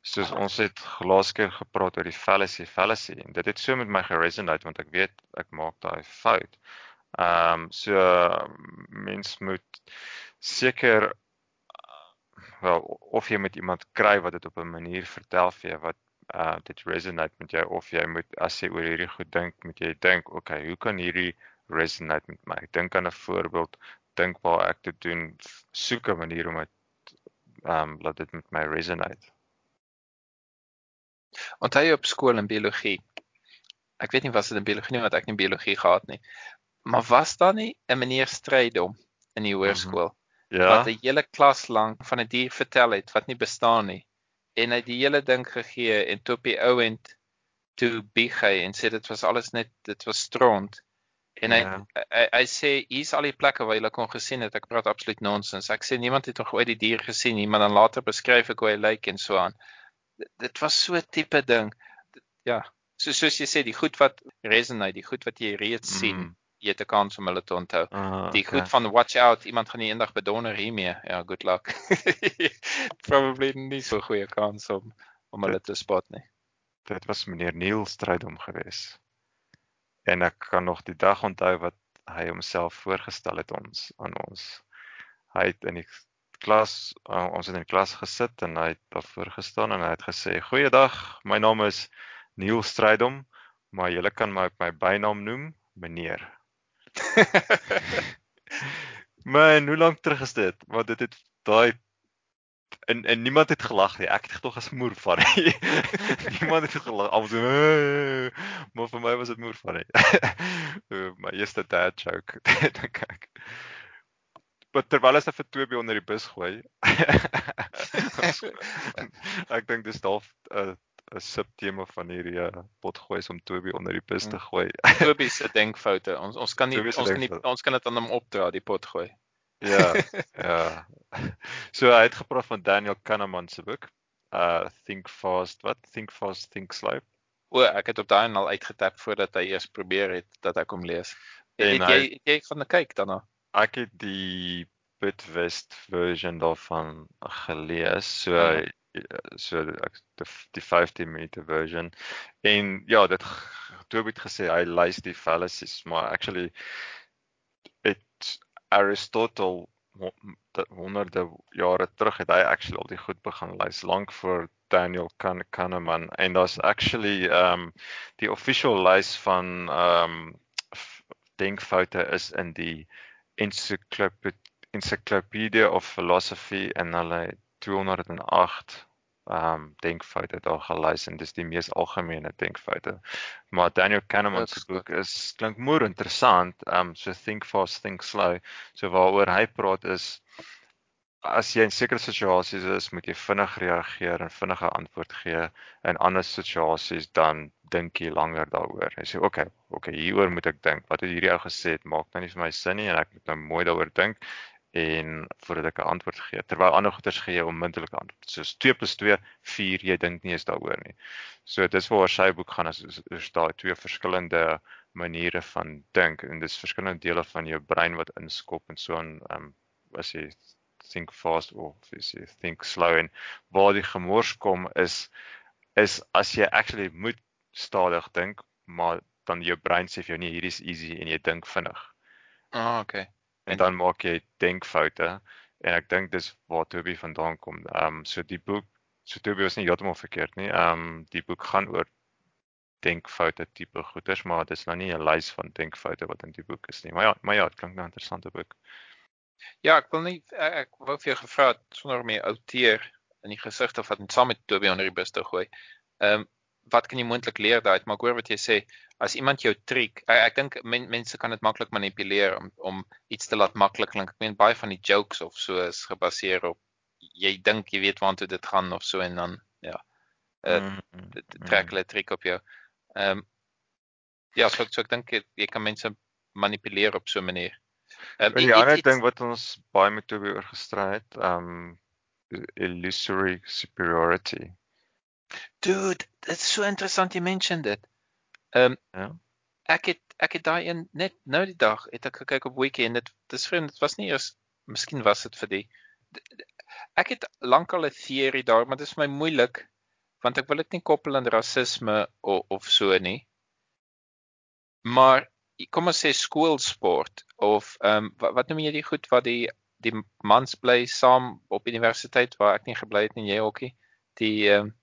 Soos ons het laas keer gepraat oor die fallacy fallacy en dit het so met my geresonate want ek weet ek maak daai fout. Ehm um, so mens moet seker wel of jy met iemand kry wat dit op 'n manier vertel vir jou wat uh dit resonate met jou of jy moet as jy oor hierdie goed dink, moet jy dink, okay, hoe kan hierdie resonate met my? Dink aan 'n voorbeeld, dink waar ek dit doen, soek 'n manier om dit um laat dit met my resonate. Onthou jy op skool in biologie? Ek weet nie was dit in biologie nie want ek nie biologie gehad nie. Maar was daar nie 'n meneer Strydom in die hoërskool? Mm -hmm ja. wat 'n hele klas lank van 'n dier vertel het wat nie bestaan nie. En hy die hele ding gegee en toe op die ouend toe bieg hy en sê dit was alles net dit was stront. En hy, ja. hy hy hy sê hier's al die plekke waar jy kon gesien het. Ek praat absoluut nonsens. Ek sê niemand het nog ooit die dier gesien nie, maar dan later beskryf ek hoe hy lyk en so aan. Dit, was so 'n tipe ding. Ja, so soos jy sê die goed wat resonate, die goed wat jy reeds mm. sien jy het 'n kans om hulle te onthou. Uh, die okay. goed van watch out, iemand gaan nie eendag bedonder hiermee. Ja, good luck. Probably nie so goeie kans om om hulle te spot nie. Dit was meneer Neil Strydom geweest. En ek kan nog die dag onthou wat hy homself voorgestel het ons aan ons. Hy het in die klas uh, ons het in die klas gesit en hy het daar voorgestaan en hy het gesê: "Goeiedag, my naam is Neil Strydom, maar julle kan my op my bynaam noem, meneer." Man, hoe lank terug is dit? Want dit het daai en en niemand het gelag nie. Ek het tog as moer van. niemand het gelag. Almal so maar vir my was dit moer van. my eerste dad joke dink ek. Maar terwyl as hy vir Toby onder die bus gooi. ek dink dis dalk 'n uh, 'n subtema van hierdie uh, potgooi is om Toby onder die bus te mm. gooi. Toby se denkfoute. Ons ons kan nie ons kan nie ons kan dit aan hom opdra die potgooi. Ja. ja. So hy het gepraat van Daniel Kahneman se boek. Uh Think Fast, wat? Think Fast, Think Slow. O, ek het op daai al uitgetap voordat hy eers probeer het dat ek hom lees. En het, het jy jy van 'n kyk daarna? Ek het die Bitwest version daarvan gelees. So ja so ek die 15 minute version en ja dit Toby het gesê hy lys die fallacies maar actually het Aristotle honderde jare terug het hy actually al die goed begin lys lank voor Daniel Kahneman en daar's actually um die official lys van um denkfoute is in die encyclopedia of philosophy en hulle 208 ehm um, denkfoute daar gelys en dis die mees algemene denkfoute. Maar Daniel Kahneman se boek is klink moer interessant. Ehm um, so think fast, think slow. So waaroor hy praat is as jy in sekere situasies is, moet jy vinnig reageer en vinnige antwoord gee. In ander situasies dan dink jy langer daaroor. Hy sê, "Oké, okay, oké, okay, hieroor moet ek dink. Wat het hierdie ou gesê? Dit maak nou nie vir my sin nie en ek moet nou mooi daaroor dink en voordat ek 'n antwoord gee terwyl ander goeters gee onmiddellike antwoord soos 2 + 2 4 jy dink nie eens daaroor nie. So dis waar sy boek gaan as is daar twee verskillende maniere van dink en dis verskillende dele van jou brein wat inskop en so aan um, as jy think fast jy think slow en waar die gemors kom is is as jy actually moet stadig dink maar dan jou brein sê vir jou nee hierdie is easy en jy dink vinnig. Ah okay en dan maak jy denkfoute en ek dink dis waar Toby vandaan kom. Ehm um, so die boek so Toby was nie heeltemal verkeerd nie. Ehm um, die boek gaan oor denkfoute tipe goeters, maar dit is nou nie 'n lys van denkfoute wat in die boek is nie. Maar ja, maar ja, dit klink nou 'n interessante boek. Ja, ek wil nie ek, ek wou vir jou gevra het sonder om jy outeer in die gesig of wat saam met Toby onder die bus te gooi. Ehm um, wat kan jy moontlik leer daai? Maar ek hoor wat jy sê, as iemand jou triek, ek, ek dink men, mense kan dit maklik manipuleer om om iets te laat maklik klink. Ek meen baie van die jokes of so is gebaseer op jy dink jy weet waartoe dit gaan of so en dan ja. Uh, mm, mm, trek hulle triek op jou. Ehm um, ja, so, so ek dink jy kan mense manipuleer op so 'n manier. Um, die ander ding wat ons baie met Toby oor gestry het, um illusory superiority. Dude, dit is so interessant jy mention dit. Um ja. Ek het ek het daai een net nou die dag het ek gekyk op Wiki en dit dis vreemd, dit was nie eers miskien was dit vir die ek het lankal 'n teorie daar, maar dit is vir my moeilik want ek wil dit nie koppel aan rasisme of of so nie. Maar kom ons sê skoolsport of ehm um, wat, wat noem jy die goed wat die die mans bly saam op universiteit waar ek nie gebly het nie jy ookie die ehm um,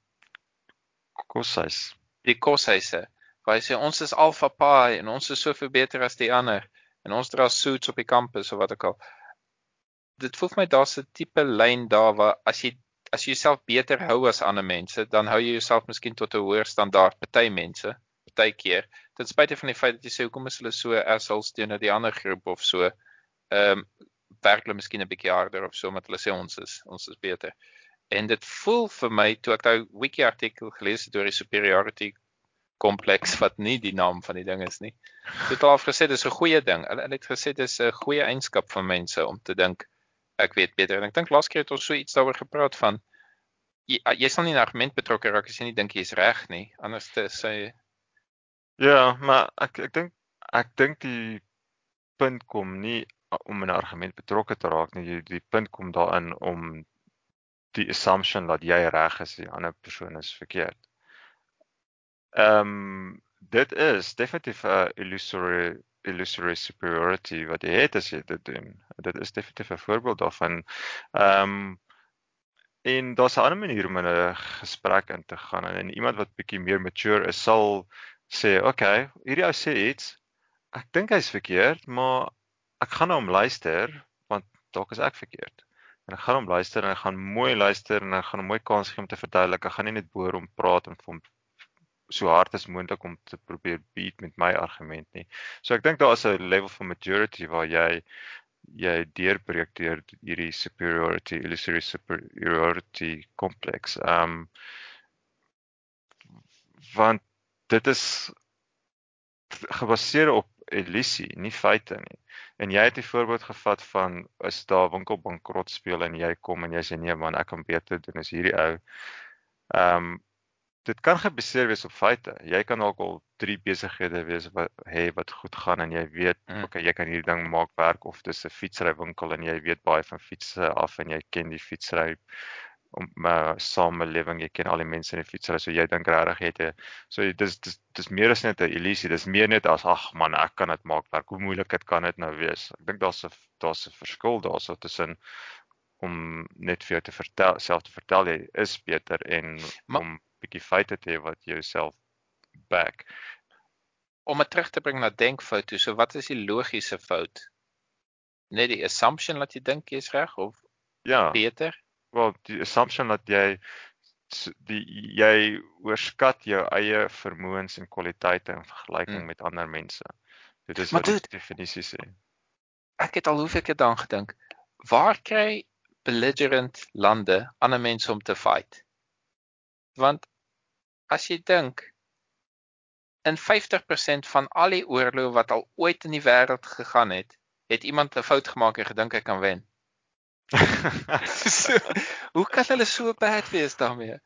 koshuis. die koshuise waar jy sê ons is alfa pai en ons is soveel beter as die ander en ons dra suits op die kampus of wat ook al. Dit voel vir my daar's 'n tipe lyn daar waar as jy as jy jouself beter hou as ander mense dan hou jy jouself miskien tot 'n hoër standaard party mense partykeer ten spyte van die feit dat jy sê hoekom is hulle so assholes teenoor die ander groep of so? Ehm um, werk hulle miskien 'n bietjie harder of so omdat hulle sê ons is ons is beter. En dit voel vir my toe ek daai wiki artikel gelees het oor die superiority kompleks wat nie die naam van die ding is nie dit het al gesê dis 'n goeie ding. Hulle het gesê dis 'n goeie eienskap van mense om te dink ek weet beter. En ek dink laas keer het ons so iets daaroor gepraat van jy, jy sal nie in argument betrokke raak as jy nie dink jy's reg nie anders te sê Ja, maar ek ek dink ek dink die punt kom nie om 'n argument betrokke te raak nie. Die, die punt kom daarin om die assumption dat jy reg is en die ander persoon is verkeerd. Ehm um, dit is definitief 'n illusory illusory superiority wat jy het as jy dit doen. Dit is definitief 'n voorbeeld daarvan. Ehm um, en daar's 'n ander manier om in 'n gesprek in te gaan en iemand wat bietjie meer mature is sal sê, "Oké, okay, hierdie ou sê iets. Ek dink hy's verkeerd, maar ek gaan na hom luister want dalk is ek verkeerd." En ek gaan hom luister en ek gaan mooi luister en ek gaan hom mooi kans gee om te verduidelik. Ek gaan nie net boor om praat en hom so hard as moontlik om te probeer beat met my argument nie. So ek dink daar is 'n level van maturity waar jy jy deurbreek deur hierdie superiority illusory superiority complex. Ehm um, want dit is gebaseer op illusie, nie feite nie. En jy het 'n voorbeeld gevat van is daar winkel bankrot speel en jy kom en jy sê nee man, ek kan beter doen as hierdie ou. Ehm um, dit kan gebaseer wees op feite. Jy kan dalk al drie besighede wees wat hê wat goed gaan en jy weet, mm. okay, jy kan hierdie ding maak werk of dis 'n fietsrywinkel en jy weet baie van fietsse af en jy ken die fietsry om uh, samelewing, jy ken al die mense in die fietsry, so jy dink regtig jy het 'n so dis dis dis meer as net 'n illusie, dis meer net as ag man, ek kan dit maak werk. Hoe moeilik dit kan dit nou wees? Ek dink daar's 'n daar's 'n verskil daarso tussen om net vir jou te vertel, self te vertel jy is beter en maar, om bietjie feite te hê wat jouself back. Om dit terug te bring na denkfout toe, so wat is die logiese fout? Net die assumption dat jy dink jy is reg of ja, beter? Wel die assumption dat jy die jy oorskat jou eie vermoëns en kwaliteite in vergelyking hmm. met ander mense. Dit is wat die definisie sê. Ek het al hoeveel keer daaraan gedink. Waar kry belligerent lande ander mense om te fight? Want as jy dink in 50% van al die oorloë wat al ooit in die wêreld gegaan het, het iemand 'n fout gemaak en gedink hy kan wen so, hoe kan hulle so bad wees daarmee?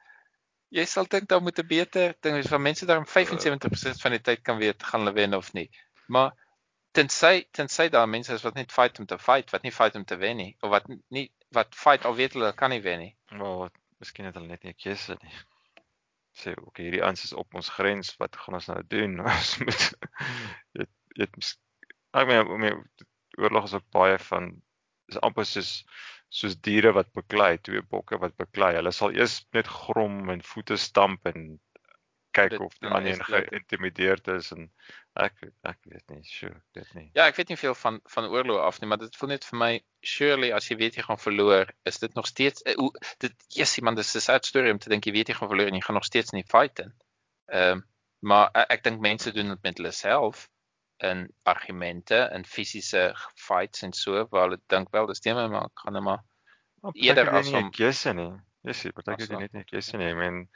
Jy sal dink daar moet 'n beter ding wees van mense daar om 75% van die tyd kan weet gaan hulle wen of nie. Maar tensy tensy daar mense is wat net fight om te fight, wat nie fight om te wen nie of wat nie wat fight al weet hulle kan nie wen nie. Wel, miskien het hulle net nie 'n keuse nie. Sê, okay, hierdie ans is op ons grens, wat gaan ons nou doen? Ons moet dit dit ek meen, oorlog is ook baie van is amper soos soos diere wat beklei, twee bokke wat beklei. Hulle sal eers net grom en voete stamp en kyk Dit of die dan ander een geïntimideerd is en ek ek weet nie, sure, dit nie. Ja, ek weet nie veel van van oorlog af nie, maar dit voel net vir my surely as jy weet jy gaan verloor, is dit nog steeds uh, hoe dit yes, man, dis 'n sad story om te dink jy weet jy gaan verloor en jy gaan nog steeds in die fight in. Ehm maar uh, ek dink mense doen dit met hulle self in argumente en fisiese fights en so waar hulle dink wel dis teen my maar ek gaan net maar Maar Eerder partykeer as nie om- keuse nie. Dis jy, partykeer jy net nie keuse nie. Ek meen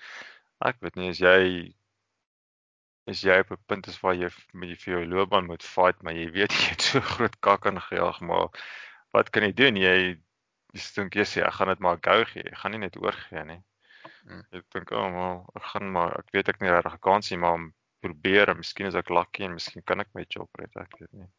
ek weet nie as jy as jy op 'n punt is waar jy met jy vir jou loopbaan moet fight, maar jy weet jy het so groot kak aangejaag, maar wat kan jy doen? Jy jy dink jy sê ek gaan dit maar gou gee. Ek gaan nie net oorgee nie. Hmm. Jy dink, "O, oh, maar ek gaan maar ek weet ek nie regtig 'n kans nie, maar probeer en miskien is ek lucky en miskien kan ek my job red, ek weet nie.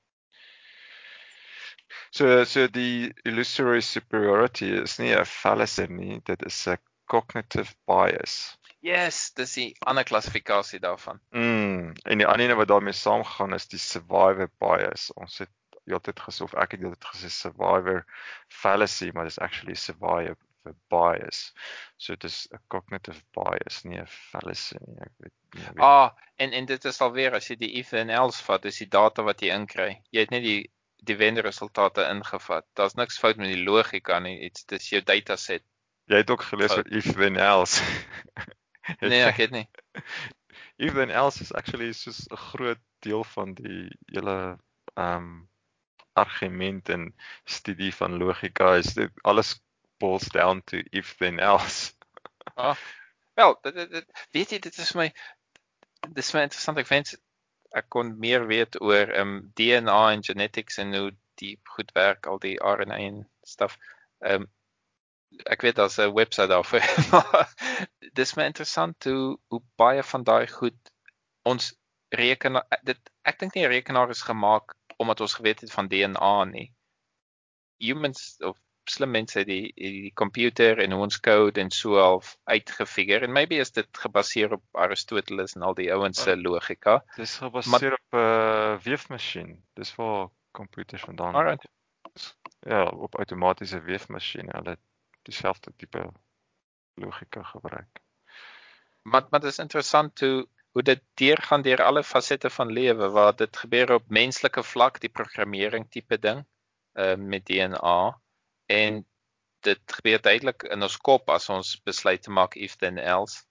So so die illusory superiority is nie 'n fallacy nie, dit is 'n cognitive bias. yes, dis die ander klassifikasie daarvan. Mm, en die ander een wat daarmee saamgaan is die survivor bias. Ons het heeltyd gesê of ek het heeltyd gesê survivor fallacy, maar dit is actually survivor bias. So dit is 'n cognitive bias, nie 'n fallacy nie. Ek weet nie. Ek weet. Ah, en en dit is alweer as jy die if en else vat, dis die data wat jy inkry. Jy het net die die wenderesultate ingevat. Daar's niks fout met die logika nie. Dit's dis jou dataset. Jy het ook gelees oor if then else. Het Nee, ek weet nie. if then else is actually soos 'n groot deel van die hele ehm um, argument en studie van logika is dit alles boils down to if then else. Wel, dit, dit, dit weet jy dit is my dis my interessant. Ek wens ek kon meer weet oor ehm um, DNA en genetics en hoe die goed werk, al die RNA en stuff. Ehm um, ek weet daar's 'n webwerf daarvoor. dis my interessant hoe hoe baie van daai goed ons rekenaar dit ek dink nie rekenaar is gemaak omdat ons geweet het van DNA nie. Humans of slim mense het die die komputer en ons code en so half uitgefigure en maybe is dit gebaseer op Aristoteles en al die ouens se logika. Dis gebaseer op 'n uh, weefmasjien. Dis waar computers vandaan Alright. ja, op outomatiese weefmasjiene. Hulle dieselfde tipe logika gebruik. Maar maar dit is interessant hoe hoe dit deurgaan deur alle fasette van lewe waar dit gebeur op menslike vlak, die programmering tipe ding uh, met DNA en dit gebeur duidelik in ons kop as ons besluit te maak if then else.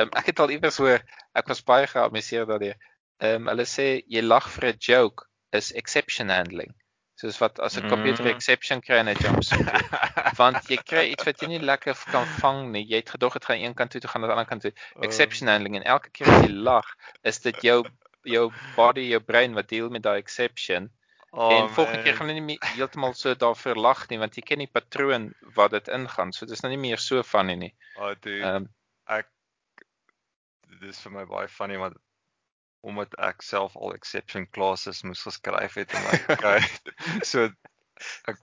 Um, ek het al iewers hoor, ek was baie geamuseerd daardeur. Ehm um, hulle sê jy lag vir 'n joke is exception handling. Soos wat as 'n computer Mm. exception kry en hy jump want jy kry iets wat jy nie lekker kan vang nie. Jy het gedog dit gaan een kant toe toe gaan aan die ander kant toe. Exception handling en elke keer as jy lag, is dit jou jou body, jou brein wat deel met daai exception. Oh, en volgende keer gaan jy nie meer heeltemal so daarvoor lag nie want jy ken die patroon wat dit ingaan. So dit is nou nie meer so funny nie. Oh, dude, Ehm um, ek dis vir my baie funny want omdat ek self al exception classes moes geskryf het in my tyd. so ek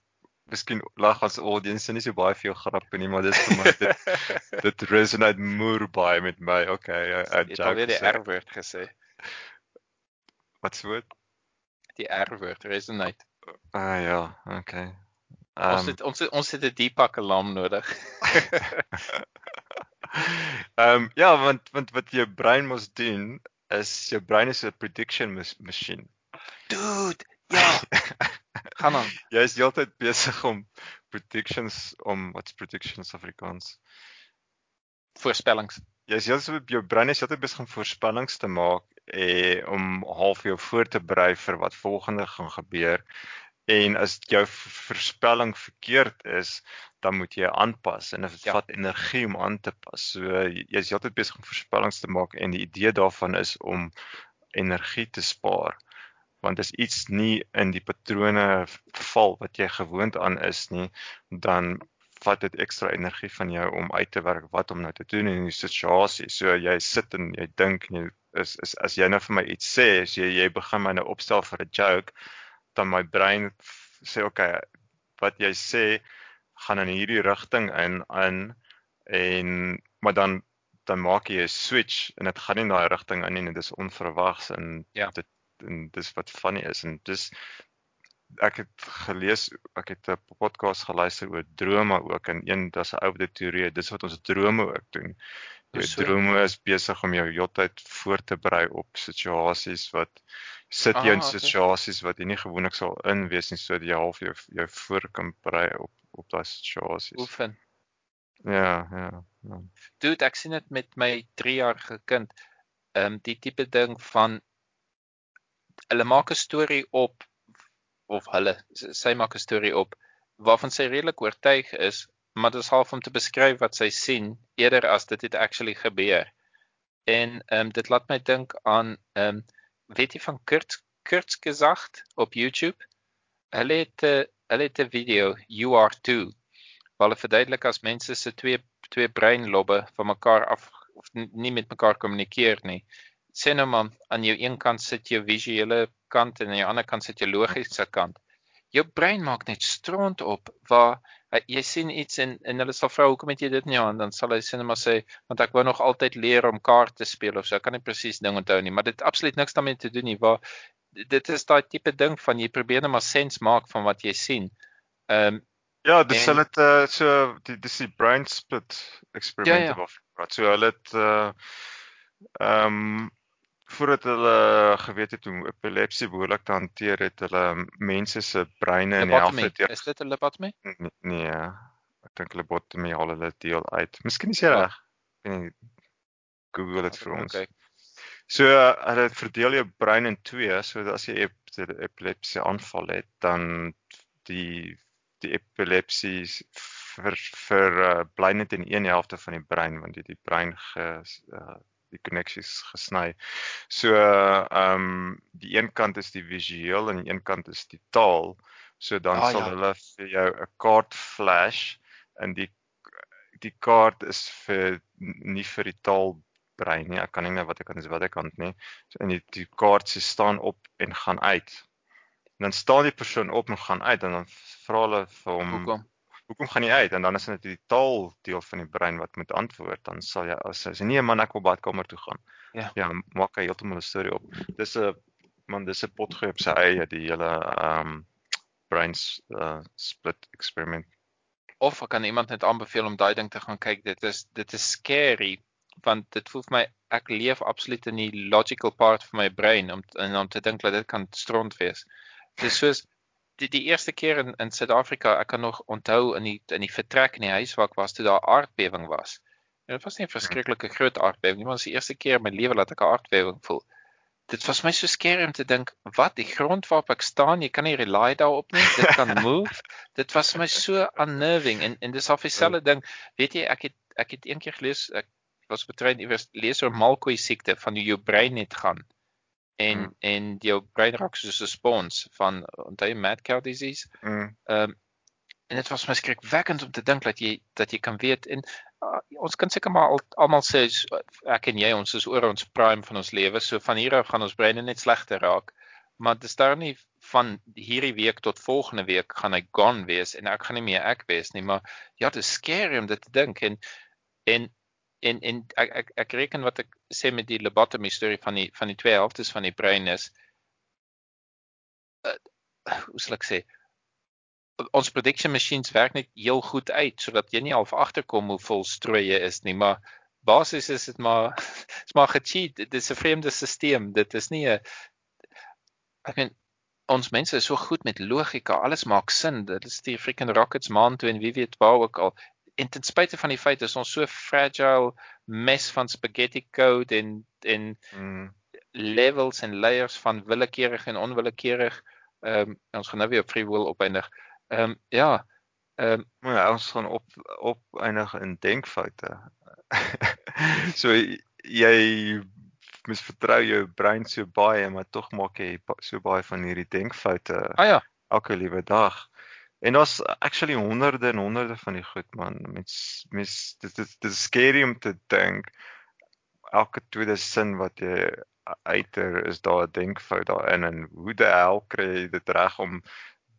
miskien lag as audience nie so baie vir jou grappe nie, maar dis vir my dit dit resonate moer baie met my. Okay, I, I jy het alweer die joke. R-woord gesê. Wat se woord? Die R-woord resonate. Ah ja, okay. Ons Ehm het ons het, ons het 'n Deepak alarm nodig. Ehm um, ja, want want wat jou brein mos doen is jou brein is 'n prediction mas- machine. Dude, ja. Gaan aan. Jy is heeltyd besig om predictions om wat's predictions Afrikaans? Voorspellings. Jy is heeltyd jou brein is heeltyd besig om voorspellings te maak en om half jou voor te berei vir wat volgende gaan gebeur. En as jou voorspelling verkeerd is, dan moet jy aanpas en dit Ja. vat energie om aan te pas. So jy is heeltyd besig om voorspellings te maak en die idee daarvan is om energie te spaar. Want as iets nie in die patrone val wat jy gewoond aan is nie, dan vat dit ekstra energie van jou om uit te werk wat om nou te doen in die situasie. So jy sit en jy dink en jy is, is as jy nou vir my iets sê, as jy jy begin my nou opstel vir 'n joke, dan my brein sê okay, wat jy sê gaan in hierdie rigting in in en maar dan dan maak jy 'n switch en dit gaan nie in daai rigting in nie en dit is onverwags en Ja. dit en dis wat funny is en dis ek het gelees ek het 'n podcast geluister oor drome ook en een daar's 'n ou wat dit teorie dis wat ons drome ook doen. Jou so? drome is besig om jou heeltyd voor te berei op situasies wat sit jy in Ah, okay. situasies wat jy nie gewoonlik sal in wees nie sodat jy half jou jou voor kan berei op op daai situasies. Oefen. Ja, ja. ja. Dude, ek sien dit met my 3-jarige kind. Ehm um, die tipe ding van hulle maak 'n storie op of hulle sy maak 'n storie op waarvan sy redelik oortuig is, maar dit is half om te beskryf wat sy sien eerder as dit het actually gebeur. En ehm um, dit laat my dink aan ehm um, weet jy van Kurt Kurzgesagt op YouTube? Hulle het 'n hulle het 'n video You Are Too waar hulle verduidelik as mense se twee twee breinlobbe van mekaar af of nie met mekaar kommunikeer nie. Sê nou maar aan jou een kant sit jou visuele kant en aan jou ander kant sit jou logiese kant. Jou brein maak net stront op waar jy sien iets en en hulle sal vra hoekom het jy dit nie aan dan sal hy sê maar sê want ek wou nog altyd leer om kaart te speel of so ek kan nie presies ding onthou nie maar dit absoluut niks daarmee te doen nie waar dit is daai tipe ding van jy probeer net maar sens maak van wat jy sien. Ehm um, Ja, dis En- hulle het uh, so die dis die brain split eksperimente Ja, ja. praat. So hulle het uh ehm voordat hulle geweet het hoe epilepsie behoorlik te hanteer het, hulle mense se breine in die helfte deur Is dit 'n lobotomy? nee, nee, ek dink hulle lobotomie haal hulle deel uit. Miskien is jy reg. Ek weet nie Google dit vir ons. Okay. So hulle verdeel jou brein in twee, so as jy ep epilepsie aanval het, dan die die epilepsie vir vir uh, bly net in een helfte van die brein want die die brein ge uh, die koneksies gesny. So ehm um, die een kant is die visueel en die een kant is die taal. So dan Ah, sal ja. hulle vir jou 'n kaart flash en die die kaart is vir nie vir die taal brein nie. Ek kan nie nou wat ek kan is wat ek kan nie. So in die die kaart se staan op en gaan uit. En dan staan die persoon op en gaan uit en dan vra hulle vir hom Hoekom? Hoekom gaan jy uit? En dan is dit die taal deel van die brein wat moet antwoord. Dan sal jy as hy sê nee man ek wil badkamer toe gaan. Ja. Ja, maak hy heeltemal 'n storie op. Dis 'n man dis 'n potgooi op sy eie die hele ehm um, brain uh, split eksperiment. Of ek kan iemand net aanbeveel om daai ding te gaan kyk. Dit is dit is scary want dit voel vir my ek leef absoluut in die logical part van my brein om en om te dink dat dit kan stront wees. Dis soos die die eerste keer in in Suid-Afrika, ek kan nog onthou in die in die vertrek in die huis waar ek was toe daar aardbewing was. En dit was nie 'n verskriklike groot aardbewing nie, maar dit was die eerste keer in my lewe dat ek 'n aardbewing voel. Dit was my so scary om te dink, wat die grond waarop ek staan, jy kan nie rely daarop nie, dit kan move. dit was my so unnerving en en dis al dieselfde ding. Weet jy, ek het ek het een keer gelees, ek was op 'n trein iewers lees oor Malkoe siekte van hoe jou brein net gaan. En Hmm. en jou brein raak soos 'n spons van onthou mad cow disease. Mm. Ehm um, en dit was my skrikwekkend om te dink dat jy dat jy kan weet en uh, ons kan seker maar al, almal sê ek en jy ons is oor ons prime van ons lewe so van hier af gaan ons breine net slegter raak maar dis daar nie van hierdie week tot volgende week gaan hy gone wees en ek gaan nie meer ek wees nie maar ja dit is om dit te dink en en en en ek ek, ek reken wat ek sê met die lobotomy storie van die van die twee helftes van die brein is uh, hoe sal ek sê ons prediction machines werk net heel goed uit sodat jy nie half agterkom hoe vol strooi jy is nie, maar basies is dit maar is maar gecheat. Dit is 'n vreemde stelsel. Dit is nie 'n ek meen ons mense is so goed met logika. Alles maak sin. Dit is die freaking rockets maan toe en wie weet waar ook al. En ten spyte van die feit is ons so fragile mes van spaghetti code en en Mm. levels en layers van willekeurig en onwillekeurig. Ehm um, ons gaan nou weer op free will opeindig. Ehm um, ja. Ehm um, ja, ons gaan op op eindig in denkfoute. so jy mis vertrou jou brein so baie, maar tog maak jy so baie van hierdie denkfoute ah ja, elke liewe dag. En daar's actually honderde en honderde van die goed man. Mens mens dit dit dit is scary om te dink elke tweede sin wat jy uiter is daar 'n denkfout daarin en hoe die hel kry jy dit reg om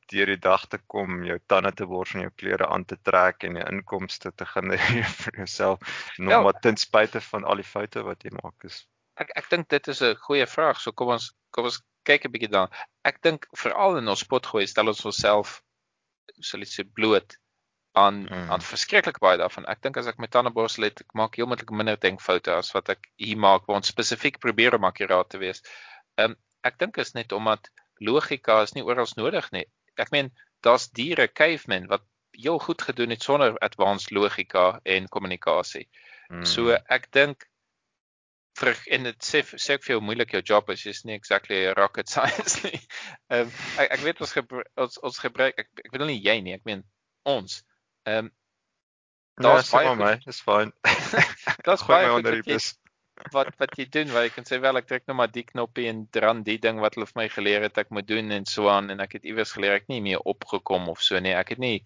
deur die dag te kom, jou tande te bors en jou klere aan te trek en jou inkomste te genereer vir jouself nog Wel- maar ten spyte van al die foute wat jy maak is. ek ek dink dit is 'n goeie vraag. So kom ons kom ons kyk 'n bietjie daarna. Ek dink veral in ons potgooi stel ons onsself sal ek sê bloot aan Mm. aan verskriklik baie daarvan. Ek dink as ek my tande borsel het, ek maak heeltemal minder denkfoute as wat ek hier maak waar ons spesifiek probeer om akkuraat te wees. Ehm um, ek dink is net omdat logika is nie oral nodig nie. Ek meen daar's diere, cavemen wat heel goed gedoen het sonder advanced logika en kommunikasie. Mm. So ek dink vir en dit sê sê ek vir jou moeilik jou job is is nie exactly rocket science nie. Ehm um, ek ek weet ons gebruik ons ons gebruik ek ek bedoel nie jy nie, ek meen ons. Ehm um, daar's ja, baie my, dis fyn. daar's Gooi baie onder wat die bus. wat wat jy doen waar jy kan sê wel ek druk nou maar die knoppie en dran die ding wat hulle vir my geleer het ek moet doen en so aan en ek het iewers geleer ek nie meer opgekom of so nie. Ek het nie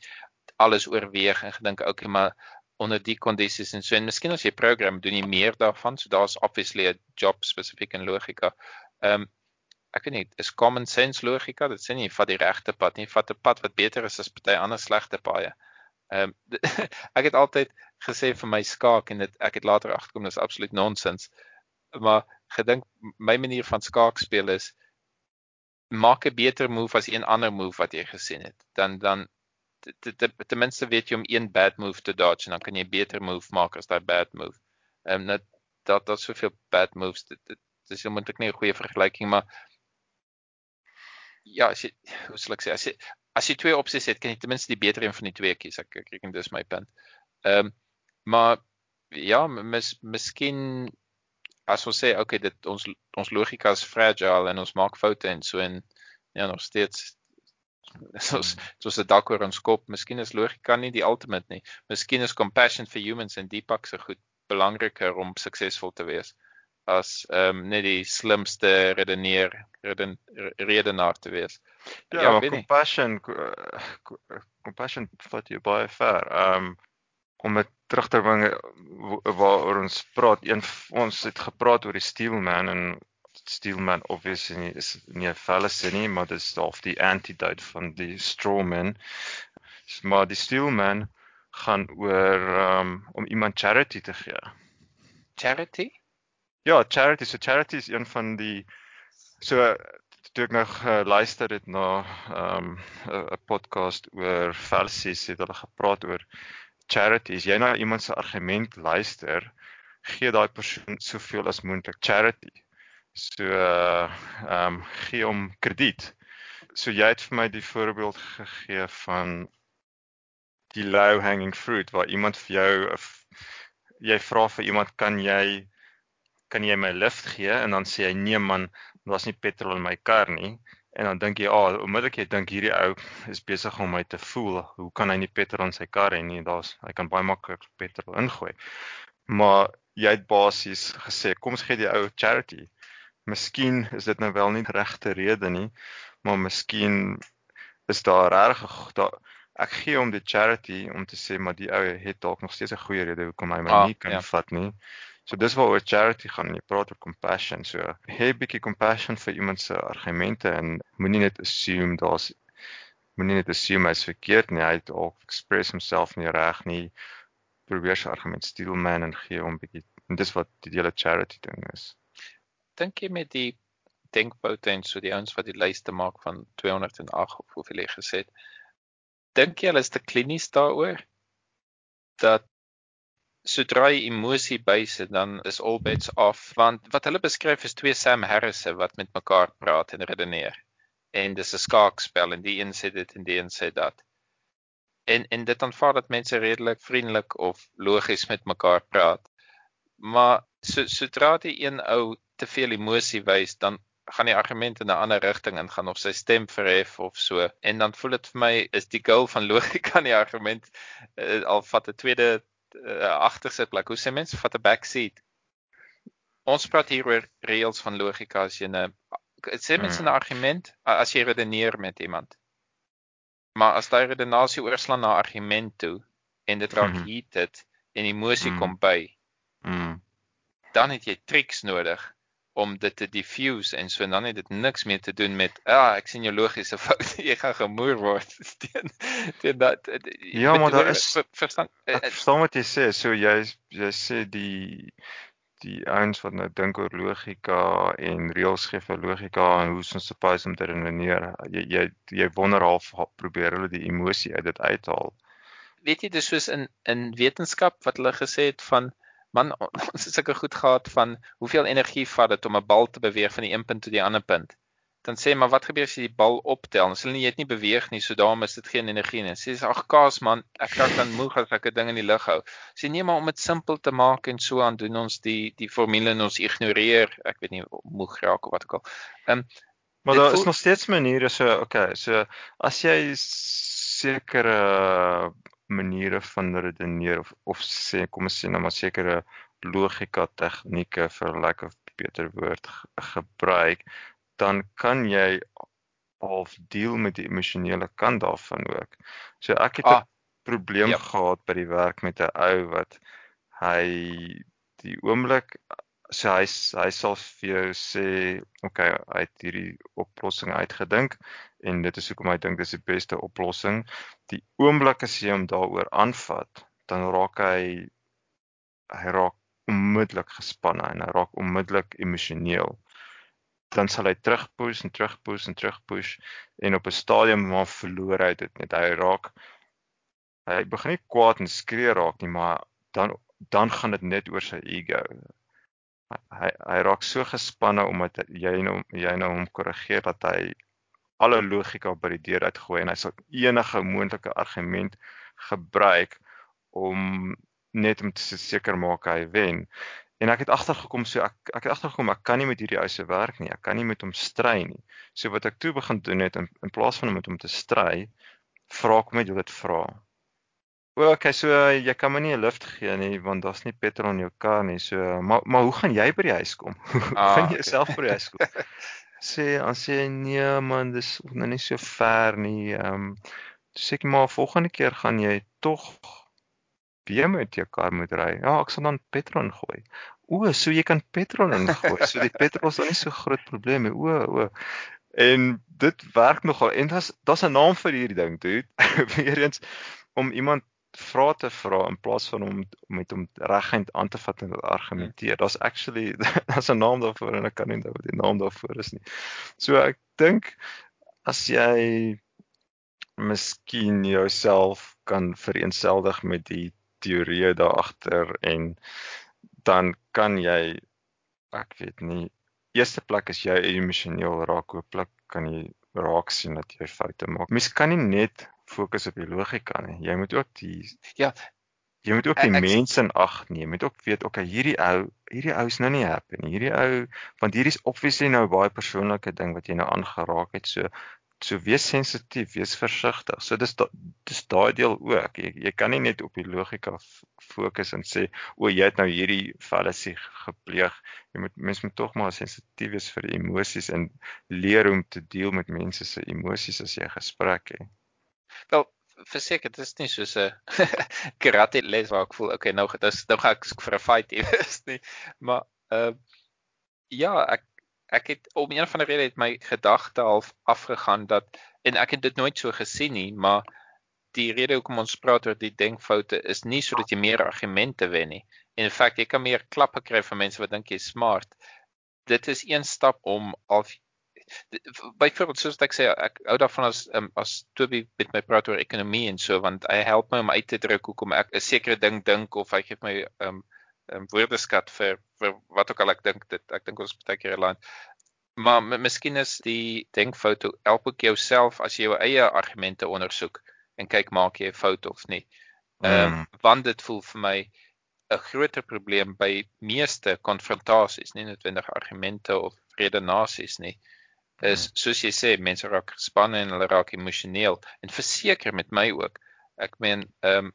alles oorweeg en gedink okay maar onder die kondisies en so en miskien as jy program doen jy meer daarvan so daar's obviously 'n job spesifiek in logika. Ehm um, ek weet nie is common sense logika dit sê nie vat die regte pad nie vat 'n pad wat beter is as party ander slegte paaie. Ehm um, ek het altyd gesê vir my skaak en dit ek het later agterkom dis absoluut nonsens. Maar gedink my manier van skaak speel is maak 'n beter move as een ander move wat jy gesien het. Dan dan ten minste weet jy om een bad move te dodge en dan kan jy beter move maak as daai bad move. Ehm um, net dat dat soveel bad moves dit dit dis eintlik nie 'n goeie vergelyking maar ja, as jy hoe sal ek sê as jy as jy twee opsies het, kan jy ten minste die beter een van die twee kies. Ek ek dink dis my punt. Ehm um, maar ja, mis miskien as ons sê okay, dit ons ons logika is fragile en ons maak foute en so en ja, nog steeds soos soos 'n dak oor ons kop. Miskien is logika nie die ultimate nie. Miskien is compassion for humans en Deepak se goed belangriker om suksesvol te wees as ehm um, net die slimste redeneer reden, redenaar te wees. Ja, Ja, maar compassion co- co- compassion vat jou baie ver. Um om dit terug te bring eh, waaroor ons praat. Een ons het gepraat oor die Steelman en Steelman obviously nie, is nie 'n fallacy nie, maar dit is half die antidote van die strawman. Maar die Steelman gaan oor um om iemand charity te gee. Charity? Ja, charity. So charity is een van die so toe ek nou geluister het na ehm, 'n um, podcast oor fallacies het hulle gepraat oor charity. As jy na iemand se argument luister, gee daai persoon soveel as moontlik charity. So ehm um, gee hom krediet. So jy het vir my die voorbeeld gegee van die low hanging fruit waar iemand vir jou jy vra vir iemand kan jy kan jy my lift gee en dan sê hy nee man, daar's nie petrol in my kar nie. En dan dink jy, "Ag, oh, onmiddellik jy dink hierdie ou is besig om my te voel. Hoe kan hy nie petrol in sy kar hê nie? Daar's hy kan baie maklik petrol ingooi." Maar jy het basies gesê, "Kom ons gee die ou charity." Miskien is dit nou wel nie regte rede nie, maar miskien is daar regtig daar ek gee hom die charity om te sê maar die ou het dalk nog steeds 'n goeie rede hoekom hy my Ah, nie kan ja. vat nie. So dis waaroor charity gaan en jy praat oor compassion. So hê 'n bietjie compassion vir iemand se argumente en moenie net assume daar's moenie net assume hy's verkeerd nie. Hy het dalk express homself nie reg nie. Probeer sy argument steel man en gee hom 'n bietjie en dis wat die hele charity ding is. Dink jy met die denkfoute en so die ouens wat die lyste maak van 208 of hoeveel jy gesê het. Dink jy hulle is te klinies daaroor dat sodra jy emosie bysit dan is all bets off want wat hulle beskryf is twee Sam Harrisse wat met mekaar praat en redeneer. En dis 'n skaakspel en die een sê dit en die een sê dat. En en dit aanvaar dat mense redelik vriendelik of logies met mekaar praat. Maar so sodra die een ou te veel emosie wys, dan gaan die argument in 'n ander rigting ingaan of sy stem verhef of so. En dan voel dit vir my is die goal van logika in die argument uh, al vat 'n tweede uh, agtersitplek. Hoe sê mense vat 'n back seat? Ons praat hier oor reëls van logika as jy 'n sê mense 'n argument as jy redeneer met iemand. Maar as daai redenasie oorslaan na argument toe en dit raak Mhm. heated en emosie Mhm. kom by, Mm. dan het jy tricks nodig om dit te diffuse en so en dan het dit niks meer te doen met ah ek sien jou logiese fout jy gaan gemoer word teen teen dat Ja, maar daar is- ver, verstaan eh, Ek verstaan wat jy sê. So jy jy sê die die ouens wat nou dink oor logika en reëls gee vir logika en hoe ons suppose om te redeneer. Jy jy jy wonder half ha- probeer hulle die emosie uit dit uithaal. weet jy dis soos in in wetenskap wat hulle gesê het van man ons het sulke goed gehad van hoeveel energie vat dit om 'n bal te beweeg van die een punt tot die ander punt. Dan sê maar wat gebeur as jy die bal optel? Ons hulle nie jy het nie beweeg nie, so daarom is dit geen energie nie. Sê ag kaas man, ek raak dan moeg as ek 'n ding in die lug hou. Sê nee maar om dit simpel te maak en so aan doen ons die die formule en ons ignoreer, ek weet nie moeg raak of wat ook al. Ehm um, Maar daar is nog steeds maniere so okay, so as jy sekere maniere van redeneer of of sê kom ons sê nou maar sekere logika tegnieke vir 'n lekker beter woord gebruik, dan kan jy half deel met die emosionele kant daarvan ook. So ek het 'n ah, probleem yep. gehad by die werk met 'n ou wat hy die oomblik so hy hy sal vir jou sê okay hy het hierdie oplossing uitgedink en dit is hoekom hy dink dis die beste oplossing. Die oomblik as jy hom daaroor aanvat dan raak hy hy raak onmiddellik gespanne en hy raak onmiddellik emosioneel. Dan sal hy terugpush en terugpush en terugpush en op 'n stadium maar verloor hy dit net. Hy raak hy begin nie kwaad en skree raak nie maar dan dan gaan dit net oor sy ego. Hy hy raak so gespanne omdat jy nou jy nou hom korrigeer dat hy alle logika by die deur uitgooi en hy sal enige moontlike argument gebruik om net om te seker maak hy wen. En ek het agtergekom so ek ek het agtergekom ek kan nie met hierdie ou se werk nie. Ek kan nie met hom stry nie. So wat ek toe begin doen het in, in plaas van om met hom te stry, vra ek hom net hoe dit vra. O, okay, so jy kan my nie 'n lift gee nie want daar's nie petrol in jou kar nie. So maar maar hoe gaan jy by die huis kom? Hoe ah, gaan jy okay. self by die huis kom? sê aan sê nee man, dis nou nie so ver nie. Ehm um, sê ek maar volgende keer gaan jy tog weer met jou kar moet ry. Ja, ek sal dan petrol ingooi. O, so jy kan petrol ingooi. So die petrol is dan nie so groot probleem nie. O, o. En dit werk nogal. En daar's daar's 'n naam vir hierdie ding, dude. Weerens om iemand vra te vra in plaas van om met hom reguit aan te vat en argumenteer. Daar's actually daar's 'n naam daarvoor en ek kan nie onthou wat die naam daarvoor is nie. So ek dink as jy miskien jouself kan vereenselwig met die teorie daar agter en dan kan jy ek weet nie eerste plek is jy emosioneel raak hooplik kan jy raak sien dat jy foute maak. Mens kan nie net fokus op die logika nie. Jy moet ook die ja, jy moet ook die ek, mense in ag neem. Jy moet ook weet, okay, hierdie ou, hierdie ou is nou nie happy nie. Hierdie ou, want hierdie is obviously nou 'n baie persoonlike ding wat jy nou aangeraak het. So so wees sensitief, wees versigtig. So dis da, dis daai deel ook. Jy, jy kan nie net op die logika fokus en sê o, jy het nou hierdie fallasie gepleeg. Jy moet mens moet tog maar sensitief wees vir emosies en leer hoe om te deel met mense se emosies as jy gesprek het. Wel, verseker, dit is nie soos 'n karate les waar ek voel, okay, nou dis nou gaan ek vir 'n fight hier is nie. Maar ehm uh, ja, ek ek het om een van die redes het my gedagte half afgegaan dat en ek het dit nooit so gesien nie, maar die rede hoekom ons praat oor die denkfoute is nie sodat jy meer argumente wen nie. In feite, jy kan meer klappe kry van mense wat dink jy is smart. Dit is een stap om al byvoorbeeld soos ek sê ek hou daarvan as um, as Toby met my praat oor ekonomie en so want hy help my om uit te druk hoekom ek 'n sekere ding dink of hy gee my um, um, woordeskat vir vir wat ook al ek dink dit ek dink ons baie keer land maar miskien is die denkfoto help ook jouself as jy jou eie argumente ondersoek en kyk maak jy 'n fout of nie. Ehm um, want dit voel vir my 'n groter probleem by meeste konfrontasies, nie noodwendig argumente of redenasies nie. Ehm is soos jy sê mense raak gespanne en hulle raak emosioneel. En verseker met my ook ek meen ehm um,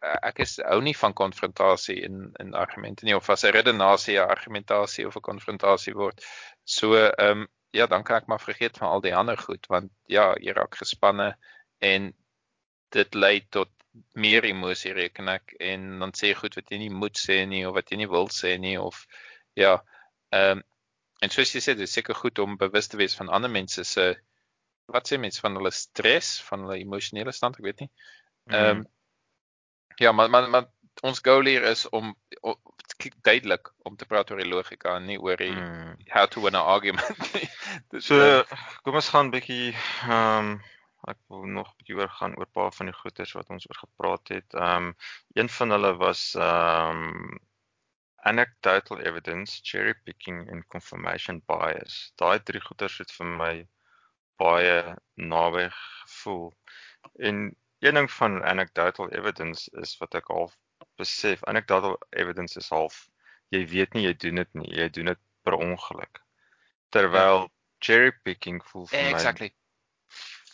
ek is hou nie van konfrontasie in in argumente nie of as 'n redenasie 'n argumentasie of 'n konfrontasie word. So ehm um, ja dan kan ek maar vergeet van al die ander goed want ja jy raak gespanne en dit lei tot meer emosie reken ek. En dan sê jy goed wat jy nie moet sê nie of wat jy nie wil sê nie of ja ehm um, En soos jy sê, dit is seker goed om bewus te wees van ander mense se wat sê mense van hulle stres, van hulle emosionele stand, ek weet nie. Mhm. Ehm mm um, Ja, maar maar maar ons goal hier is om, om duidelik om te praat oor die logika en nie oor die mm. how to win an argument nie. so kom ons gaan bietjie ehm um, ek wil nog bietjie oor gaan oor 'n paar van die goeters wat ons oor gepraat het. Ehm um, een van hulle was ehm um, anecdotal evidence, cherry picking en confirmation bias. Daai drie goeters het vir my baie naby gevoel. En een ding van anecdotal evidence is wat ek al besef, anecdotal evidence is half jy weet nie jy doen dit nie, jy doen dit per ongeluk. Terwyl cherry picking voel vir my Exactly.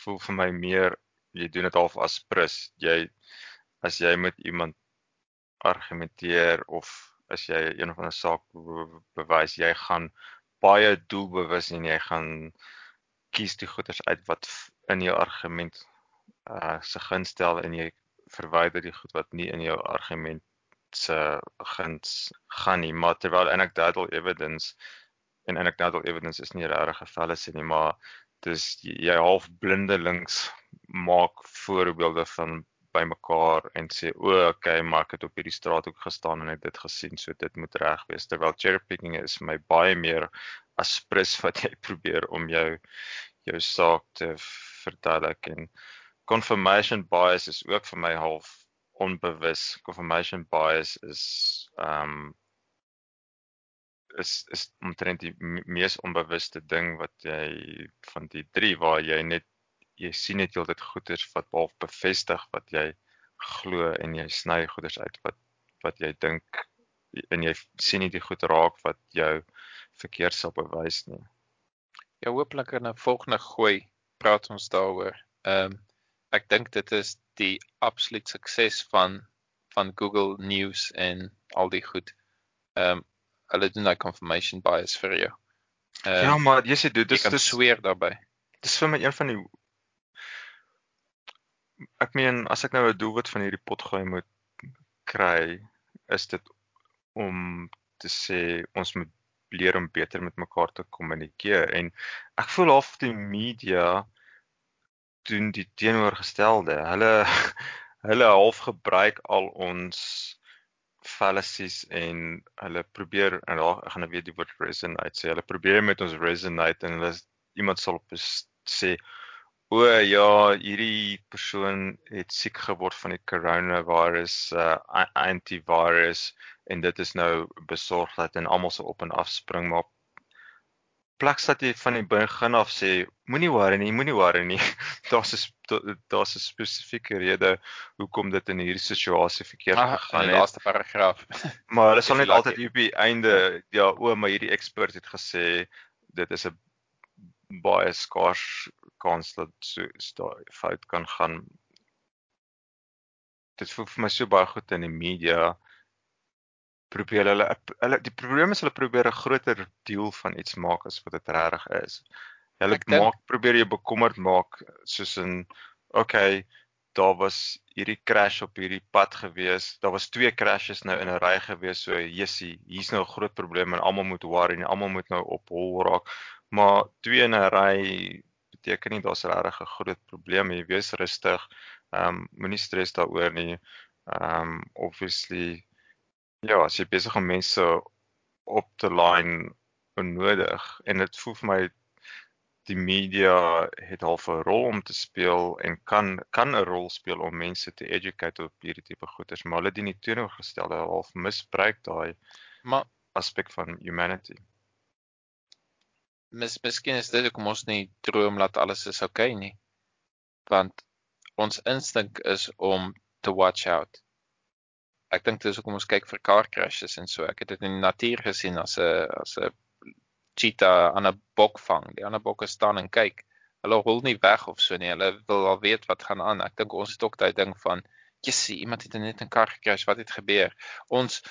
voel vir my meer jy doen dit half as prus. Jy as jy met iemand argumenteer of as jy een of ander saak bewys, jy gaan baie doelbewus en jy gaan kies die goeders uit wat in jou argument uh se gunstel en jy verwyder die goed wat nie in jou argument se guns gaan nie. Maar terwyl anecdotal evidence en anecdotal evidence is nie regtig gevalle sien nie maar dis jy half blindelings maak voorbeelde van bymekaar en sê o okay maar ek het op hierdie straat ook gestaan en het dit gesien so dit moet reg wees terwyl cherry picking is vir my baie meer as prins wat jy probeer om jou jou saak te verduidelik en confirmation bias is ook vir my half onbewus. Confirmation bias is ehm um, is is omtrent die mees onbewuste ding wat jy van die drie waar jy net jy sien net heeltyd goeders wat half bevestig wat jy glo en jy sny goeders uit wat wat jy dink en jy sien nie die goed raak wat jou verkeerd sal bewys nie. Ja, hooplik in 'n volgende gooi praat ons daaroor. Ehm um, ek dink dit is die absoluut sukses van van Google News en al die goed. Ehm um, hulle doen daai confirmation bias vir jou. Um, ja, maar jy sê dit is dis sweer daarbey. Dis vir my een van die ek meen as ek nou 'n doelwit van hierdie potgooi moet kry, is dit om te sê ons moet leer om beter met mekaar te kommunikeer en ek voel of die media doen die teenoorgestelde. Hulle hulle half gebruik al ons fallacies en hulle probeer en daar ek gaan nou weer die woord resonate sê. Hulle probeer met ons resonate en hulle iemand sal sê o ja, hierdie persoon het siek geword van die coronavirus uh, antivirus en dit is nou besorgdheid en almal se op en af spring maar plek dat jy van die begin af sê moenie worry nie, moenie worry nie. Daar's 'n daar's 'n spesifieke rede hoekom dit in hierdie situasie verkeerd ah, gegaan het. Die laaste paragraaf. maar hulle sal net altyd op die einde ja, o, maar hierdie ekspert het gesê dit is 'n baie skaars kans dat so daai fout kan gaan. Dit voel vir my so baie goed in die media probeer hulle hulle die probleem is hulle probeer 'n groter deel van iets maak as wat dit regtig is. Hulle maak denk, probeer jy bekommerd maak soos in okay, daar was hierdie crash op hierdie pad gewees. Daar was twee crashes nou in 'n ry gewees. So jessie, hier's nou 'n groot probleem en almal moet worry en almal moet nou op hol raak. Maar twee in 'n ry beteken nie daar's regtig 'n groot probleem nie. Wees rustig. Ehm um, moenie stres daaroor nie. Ehm um, obviously Ja, as jy besig om mense op te line onnodig en dit voel vir my die media het half 'n rol om te speel en kan kan 'n rol speel om mense te educate op hierdie tipe goeders, maar hulle dien nie teenoorgestelde half misbruik daai maar aspek van humanity. Mis miskien is dit hoekom ons nie droom dat alles is oukei okay nie. Want ons instink is om te watch out ek dink dis hoekom ons kyk vir car crashes en so. Ek het dit in die natuur gesien as 'n as 'n cheetah aan 'n bok vang. Die ander bokke staan en kyk. Hulle hol nie weg of so nie. Hulle wil al weet wat gaan aan. Ek dink ons het ook daai ding van, "Jessie, iemand het net 'n kar gecrash. Wat het gebeur?" Ons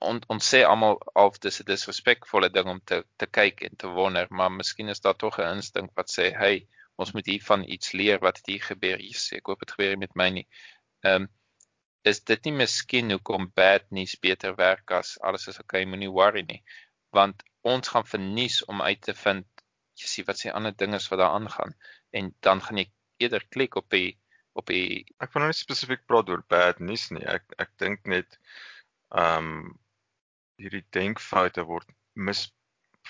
on, ons sê almal of dis 'n disrespekvolle ding om te te kyk en te wonder, maar miskien is daar tog 'n instink wat sê, "Hey, ons moet hiervan iets leer wat hier gebeur." Jessie, ek hoop dit gebeur met my nie. Ehm um, is dit nie miskien hoekom bad nuus beter werk as alles is okay, moenie worry nie. Want ons gaan vernies om uit te vind jy sien wat se ander dinge wat daar aangaan en dan gaan jy eerder klik op die op die ek wil nou nie spesifiek praat oor bad nuus nie. Ek ek dink net ehm um, hierdie denkfoute word mis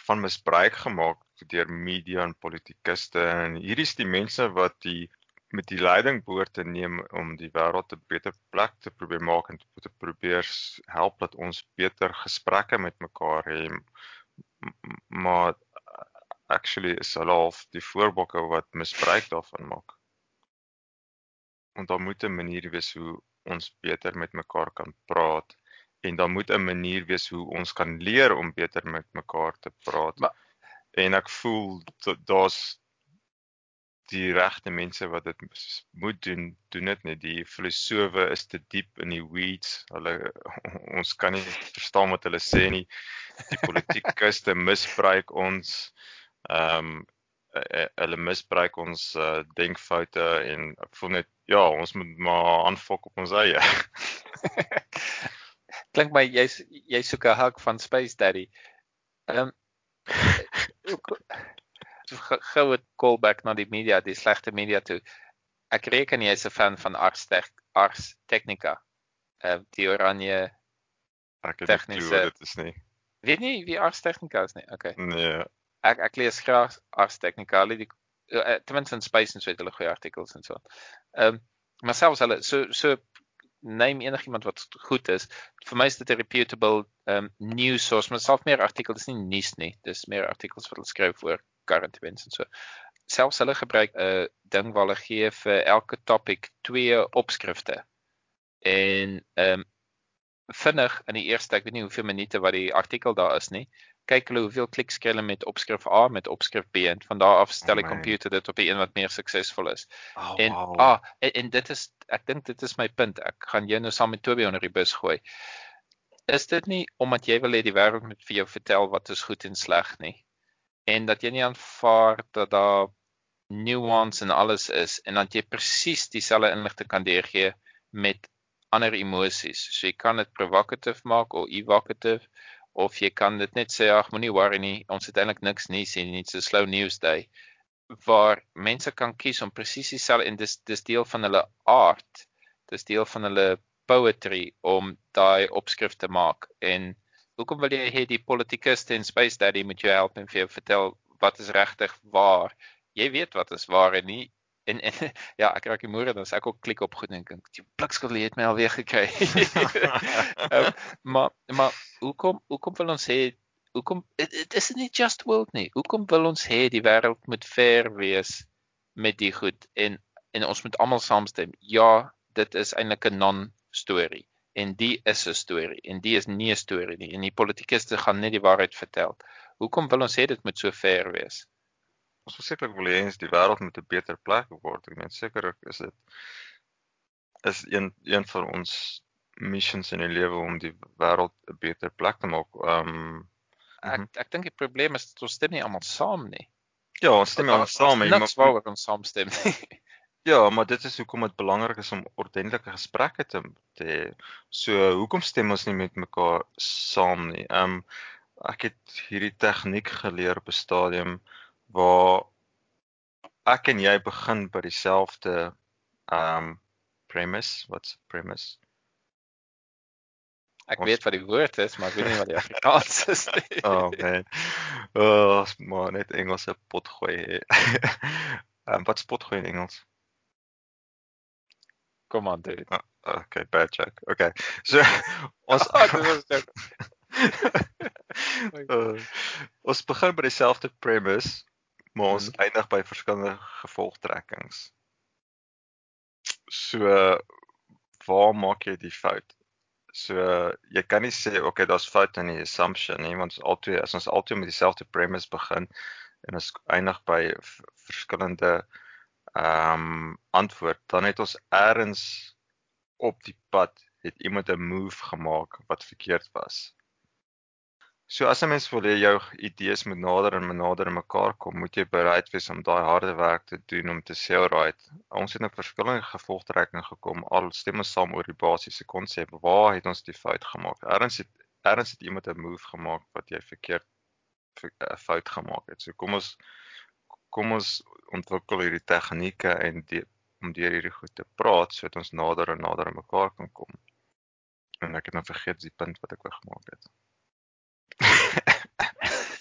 van misbruik gemaak deur media en politikuste en hierdie is die mense wat die met die leiding behoort te neem om die wêreld 'n beter plek te probeer maak en te probeer help dat ons beter gesprekke met mekaar hê. Maar actually is hulle half die voorbokke wat misbruik daarvan maak. Want daar moet 'n manier wees hoe ons beter met mekaar kan praat en daar moet 'n manier wees hoe ons kan leer om beter met mekaar te praat. Maar, en ek voel daar's die regte mense wat dit moet doen, doen dit net. Die filosofe is te diep in die weeds. Hulle ons kan nie verstaan wat hulle sê nie. Die politikus te misbruik ons ehm um, hulle misbruik ons uh, denkfoute en ek voel net ja, ons moet maar aanfok op ons eie. Klink my jy's jy soek 'n hug van Space Daddy. Ehm um, goue callback na die media, die slegte media toe. Ek reken jy's 'n fan van Ars Tech, Ars Technica. Ehm uh, die oranje ek het tegniese dit is nie. Weet nie wie Ars Technica is nie. Okay. Nee. Ek ek lees graag Ars Technica, al die uh, ten minste in Space en so het hulle goeie artikels en so. Ehm um, maar selfs hulle so so neem enigiemand wat goed is. Vir my is dit 'n reputable um news source, maar selfs meer artikels is nie nuus nie. Dis meer artikels wat hulle skryf oor current events en so. Selfs hulle gebruik 'n uh, ding waar hulle gee vir elke topic twee opskrifte. En ehm um, vinnig in die eerste, ek weet nie hoeveel minute wat die artikel daar is nie, kyk hulle hoeveel kliks kry hulle met opskrif A met opskrif B en van daar af stel die oh komputer dit op die een wat meer suksesvol is. Oh, en wow. ah en, en dit is ek dink dit is my punt. Ek gaan jou nou saam met Toby onder die bus gooi. Is dit nie omdat jy wil hê die wêreld moet vir jou vertel wat is goed en sleg nie? en dat jy nie aanvaar dat daar nuance en alles is en dat jy presies dieselfde inligting kan deurgee met ander emosies. So jy kan dit provocative maak of evocative of jy kan dit net sê ag moenie worry nie, ons het eintlik niks nie sien nie, so slow news day waar mense kan kies om presies dieselfde en dis dis deel van hulle art. Dis deel van hulle poetry om daai opskrif te maak en hoekom wil jy hê die politikus en space daddy moet jou help en vir jou vertel wat is regtig waar? Jy weet wat is waar en nie en, en ja, ek raak die moere dan sê ek ook klik op goed en dink die blikskil het my alweer gekry. um, maar maar hoekom hoekom wil ons hê hoekom dit is nie just world nie. Hoekom wil ons hê die wêreld moet fair wees met die goed en en ons moet almal saamstem. Ja, dit is eintlik 'n non-storie en die is 'n storie en die is nie 'n storie nie en die politikuste gaan net die waarheid vertel. Hoekom wil ons hê dit moet so fair wees? Ons versekerlik wil hê die wêreld moet 'n beter plek word. Ek meen sekerlik is dit is een een van ons missions in die lewe om die wêreld 'n beter plek te maak. Ehm um, ek ek dink die probleem is dat ons stem nie almal saam nie. Ja, ons stem almal saam, maar niks waaroor ons saamstem nie. Ja, maar dit is hoekom dit belangrik is om ordentlike gesprekke te te hê. So hoekom stem ons nie met mekaar saam nie? Ehm um, ek het hierdie tegniek geleer op 'n stadium waar ek en jy begin by dieselfde ehm um, premise. Wat's premise? Ek ons... weet wat die woord is, maar ek weet nie wat die Afrikaans is nie. oh man. Oh, maar net Engelse potgooi. Ehm um, wat spotgooi in Engels? Kom aan, dude. Oh, okay, bad joke. Okay. So ons uh, ons begin by dieselfde premise, maar ons hmm. eindig by verskillende gevolgtrekkings. So waar maak jy die fout? So jy kan nie sê okay, daar's fout in die assumption nie, want ons altyd as ons altyd met dieselfde premise begin en ons eindig by verskillende ehm um, antwoord, dan het ons eers op die pad het iemand 'n move gemaak wat verkeerd was. So as 'n mens wil hê jou idees moet nader en nader aan mekaar kom, moet jy bereid wees om daai harde werk te doen om te sê alright, ons het 'n verskillende gevolgtrekking gekom, al stem ons saam oor die basiese konsep, waar het ons die fout gemaak? Erns het erns het iemand 'n move gemaak wat jy verkeerd 'n fout gemaak het. So kom ons kom ons ontwikkel hierdie tegnieke en die, om deur hierdie goed te praat sodat ons nader en nader aan mekaar kan kom. En ek het nou vergeet die punt wat ek wou gemaak het.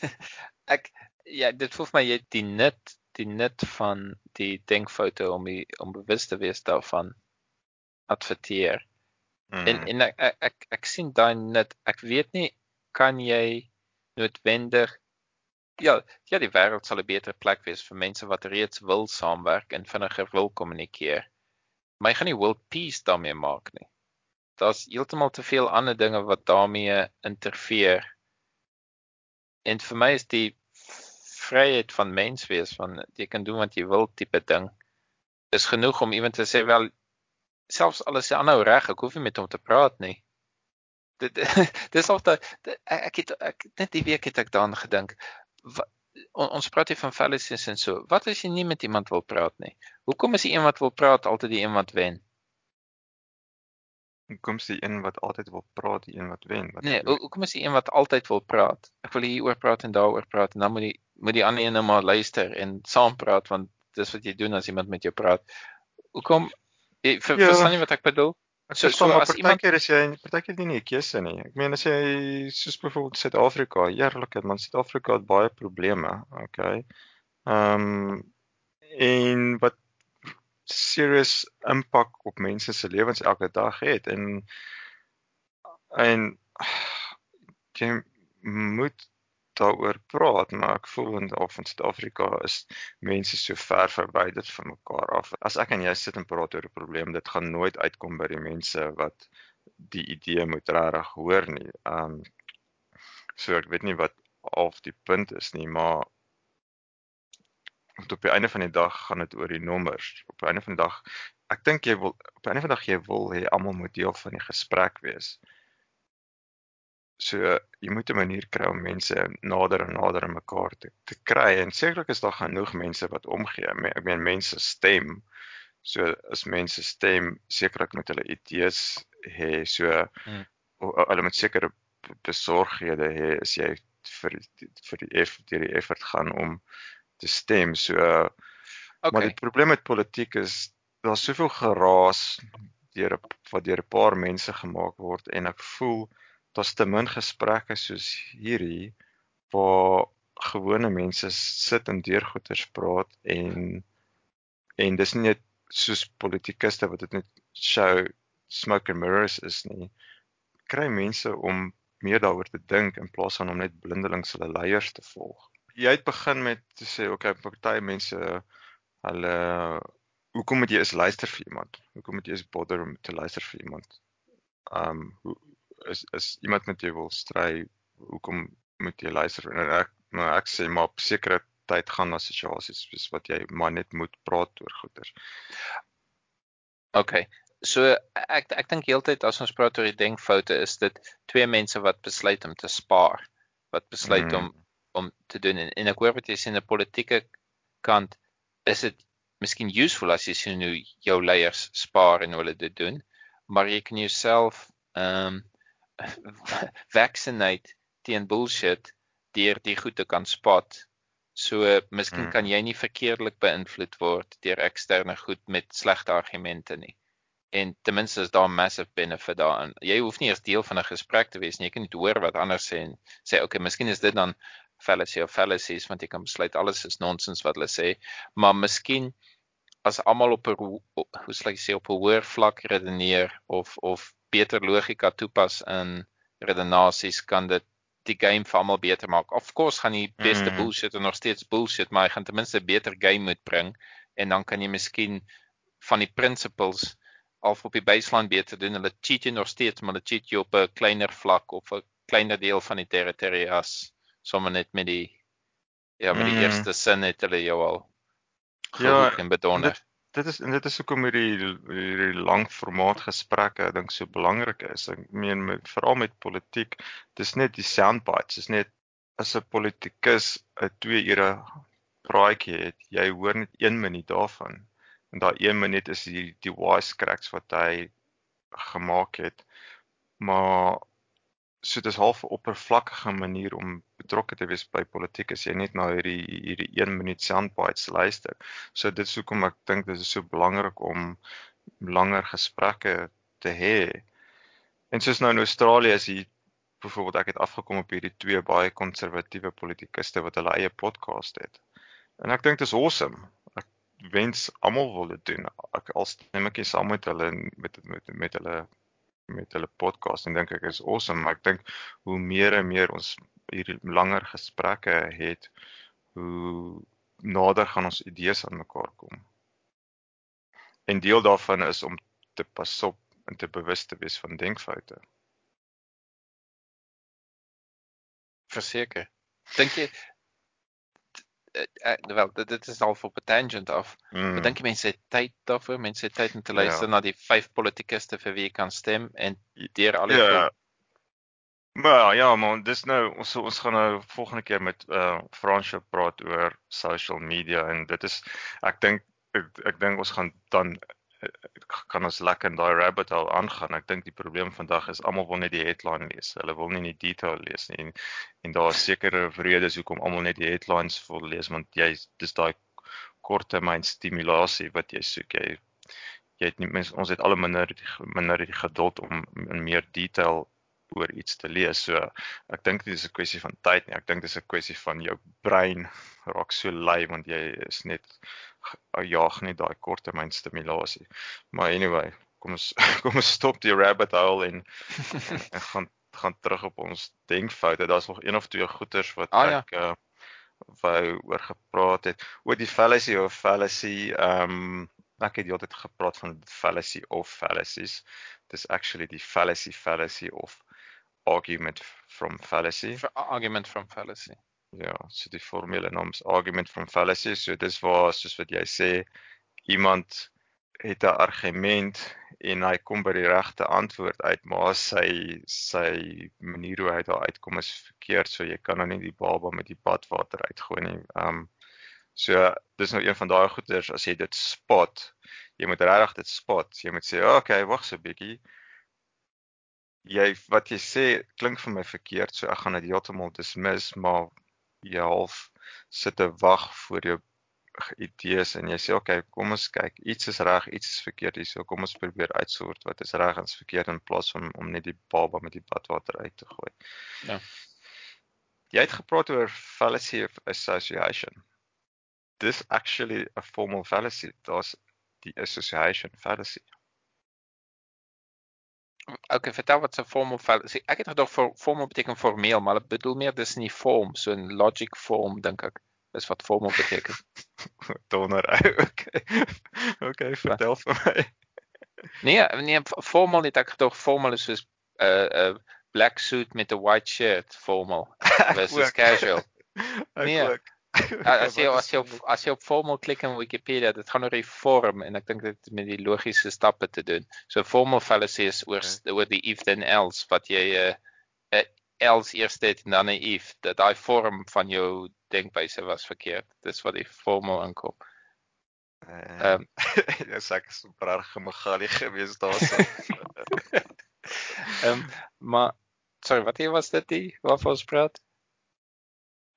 ek ja, dit voel vir my jy die nut die nut van die denkfoute om die, om bewus te wees daarvan adverteer. Mm. En en ek ek ek, ek sien daai nut. Ek weet nie kan jy noodwendig ja, ja die wêreld sal 'n beter plek wees vir mense wat reeds wil saamwerk en vinniger wil kommunikeer. Maar jy gaan nie world peace daarmee maak nie. Daar's heeltemal te veel ander dinge wat daarmee interfereer. En vir my is die vryheid van mens wees van jy kan doen wat jy wil tipe ding is genoeg om iemand te sê wel selfs alles se aanhou reg ek hoef nie met hom te praat nie. Dit dis of dat ek het ek net die week het ek daaraan gedink. On, ons praat hier van fallacies en so. Wat as jy nie met iemand wil praat nie? Hoekom is die een wat wil praat altyd die een wat wen Hoekom is die een wat altyd wil praat die een wat wen? Wat nee, hoekom is die een wat altyd wil praat? Ek wil hier oor praat en daaroor praat en dan moet die moet die ander een nou maar luister en saam praat want dis wat jy doen as iemand met jou praat. Hoekom jy ver, ja, verstaan jy wat ek bedoel? So so as iemand keer is jy partykeer nie 'n keuse nie. Ek meen as jy soos byvoorbeeld Suid-Afrika, heerlik, man Suid-Afrika het baie probleme, okay. Ehm um, en wat serious impak op mense se lewens elke dag het en en jy moet daaroor praat maar ek voel in of in Suid-Afrika is mense so ver verwyderd van mekaar af. As ek en jy sit en praat oor 'n probleem, dit gaan nooit uitkom by die mense wat die idee moet regtig hoor nie. Um so ek weet nie wat of die punt is nie, maar want op die einde van die dag gaan dit oor die nommers. Op die einde van die dag, ek dink jy wil op die einde van die dag jy wil hê almal moet deel van die gesprek wees. So jy moet 'n manier kry om mense nader en nader aan mekaar te te kry en sekerlik is daar genoeg mense wat omgee. Ek meen mense stem. So as mense stem, sekerlik met hulle idees hê so hmm. hulle moet sekere besorghede hê as jy vir vir die eff deur die effort gaan om te stem. So okay. maar die probleem met politiek is daar's soveel geraas deur wat deur 'n paar mense gemaak word en ek voel daar's te min gesprekke soos hierdie waar gewone mense sit en deur goeters praat en en dis nie net soos politikuste wat dit net show smoke and mirrors is nie kry mense om meer daaroor te dink in plaas van om net blindelings hulle leiers te volg jy het begin met te sê okay, party mense hulle hoekom moet jy eens luister vir iemand? Hoekom moet jy eens bother om te luister vir iemand? Um hoe is is iemand met jou wil stry, hoekom moet jy luister? En ek maar ek sê maar op sekere tyd gaan daar situasies soos wat jy maar net moet praat oor goeters. Okay. So ek ek dink heeltyd as ons praat oor die denkfoute is dit twee mense wat besluit om te spaar, wat besluit mm. om om te doen en, en ek hoor wat jy sê in 'n politieke kant is dit miskien useful as jy sien hoe jou leiers spaar en hoe hulle dit doen maar jy kan jouself ehm um, vaccinate teen bullshit deur die goede kan spot so miskien hmm. kan jy nie verkeerdelik beïnvloed word deur eksterne goed met slegte argumente nie en ten minste is daar 'n massive benefit daarin. Jy hoef nie eers deel van 'n gesprek te wees nie. Jy kan net hoor wat ander sê en sê okay, miskien is dit dan fallacy of fallacies want jy kan besluit alles is nonsens wat hulle sê, maar miskien as almal op 'n hoe sal ek sê op 'n hoër vlak redeneer of of beter logika toepas in redenasies kan dit die game vir almal beter maak. Of course gaan die beste mm. bullshit en nog steeds bullshit, maar hy gaan ten minste 'n beter game moet bring en dan kan jy miskien van die principles of op die baseline beter doen. Hulle cheat jy nog steeds, maar hulle cheat jy op 'n kleiner vlak of 'n kleiner deel van die territorie as sommer net met die ja, met die mm. eerste sin het hulle jou al ja, en bedonder. Dit, dit is en dit is hoekom hierdie hierdie lang formaat gesprekke dink so belangrik is. Ek meen met veral met politiek, dis net die soundbites, dis net as 'n politikus 'n 2 ure praatjie het, jy hoor net 1 minuut daarvan. En daai 1 minuut is die die wise cracks wat hy gemaak het. Maar so dis half 'n oppervlakkige manier om betrokke te wees by politiek as jy net na hierdie hierdie 1 minuut soundbites luister. So dit is hoekom ek dink dit is so belangrik om langer gesprekke te hê. En soos nou in Australië is hier byvoorbeeld ek het afgekom op hierdie twee baie konservatiewe politikuste wat hulle eie podcast het. En ek dink dit is awesome. Ek wens almal wil dit doen. Ek al stem ek saam met hulle met met met hulle met hulle podcast en dink ek is awesome, maar ek dink hoe meer en meer ons hier langer gesprekke het, hoe nader gaan ons idees aan mekaar kom. En deel daarvan is om te pas op en te bewus te wees van denkfoute. Verseker. Dink jy wel dit, dit is al op 'n tangent af. Mm. Maar dink jy mense het tyd daarvoor? Mense het tyd om te luister ja. na die vyf politikuste vir wie jy kan stem en deur al die Ja. Maar ja, man, dis nou ons ons gaan nou volgende keer met uh Fransje praat oor social media en dit is ek dink ek, ek dink ons gaan dan kan ons lekker in daai rabbit hole aangaan. Ek dink die probleem vandag is almal wil net die headline lees. Hulle wil nie die detail lees nie. En, en daar is sekere redes hoekom almal net die headlines wil lees want jy dis daai korttermyn stimulasie wat jy soek. Jy jy het nie mens ons het alle minder minder die geduld om in meer detail oor iets te lees. So ek dink dit is 'n kwessie van tyd nie. Ek dink dit is 'n kwessie van jou brein raak so lui want jy is net jaag net daai korttermyn stimulasie. Maar anyway, kom ons kom ons stop die rabbit hole en en gaan gaan terug op ons denkfoute. Daar's nog een of twee goeters wat ah, ek ja. uh wou oor gepraat het. Oor die fallacy of fallacy, ehm um, ek het die hele tyd gepraat van fallacy of fallacies. Dis actually die fallacy fallacy of argument from fallacy. Argument from fallacy. Ja, so die formele naam is argument from fallacy. So dis waar soos wat jy sê iemand het 'n argument en hy kom by die regte antwoord uit, maar sy sy manier hoe hy daar uitkom is verkeerd, so jy kan nou nie die baba met die badwater uitgooi nie. Um so dis nou een van daai goeters as jy dit spot, jy moet regtig dit spot. Jy moet sê, "Oké, okay, wag so 'n bietjie." Jy wat jy sê klink vir my verkeerd, so ek gaan dit heeltemal dismiss, maar jy half sit te wag vir jou idees en jy sê okay, kom ons kyk, iets is reg, iets is verkeerd hier, so kom ons probeer uitsort wat is reg en verkeerd in plaas van om net die baba met die badwater uit te gooi. Ja. Jy het gepraat oor fallacy of association. This actually a formal fallacy. Daar's die association fallacy. Okay, vertel wat 'n formal fallacy. Ek het gedog vir formal beteken formeel, maar dit bedoel meer dis nie form, so 'n logic form dink ek. Dis wat formal beteken. Donor. Okay. Okay, vertel ja. vir my. Nee, nee, formal het ek gedog formal is soos 'n uh, 'n uh, black suit met 'n white shirt, formal versus casual. Nee. Ook. as jy as jy op as jy op formal klik in Wikipedia, dit gaan oor die vorm en ek dink dit met die logiese stappe te doen. So formal fallacy is oor okay. oor die if then else wat jy 'n uh, uh, else eers het en dan 'n if. Dat daai vorm van jou denkwyse was verkeerd. Dis wat die formal inkom. Ehm um, ja, ek is erg gemagali gewees daarso. Ehm maar sorry, wat jy was dit waarvan ons praat?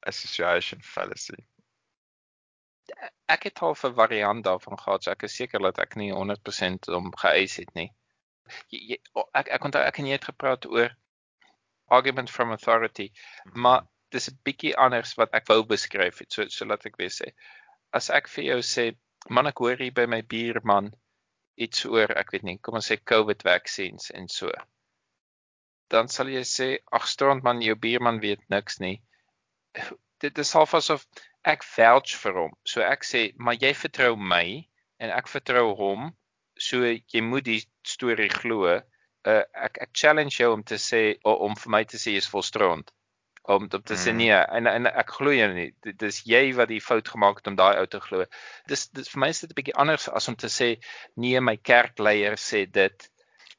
Association fallacy. Ek het al 'n variant daarvan gehad, so ek is seker dat ek nie 100% om geëis het nie. Ek ek kon ek en jy het gepraat oor argument from authority, mhm. maar dis 'n bietjie anders wat ek wou beskryf het. So so laat ek weer sê. As ek vir jou sê, man ek hoor hier by my buurman iets oor, ek weet nie, kom ons sê COVID vaksines en so. Dan sal jy sê, ag strand man, jou buurman weet niks nie dit is half asof ek vouch vir hom. So ek sê, maar jy vertrou my en ek vertrou hom. So jy moet die storie glo. Uh, ek ek challenge jou om te sê om vir my te sê jy's volstrond. Om om te sê hmm. nee en en ek glo jou nie. Dit is jy wat die fout gemaak het om daai ou te glo. Dis dis vir my is dit 'n bietjie anders as om te sê nee my kerkleier sê dit.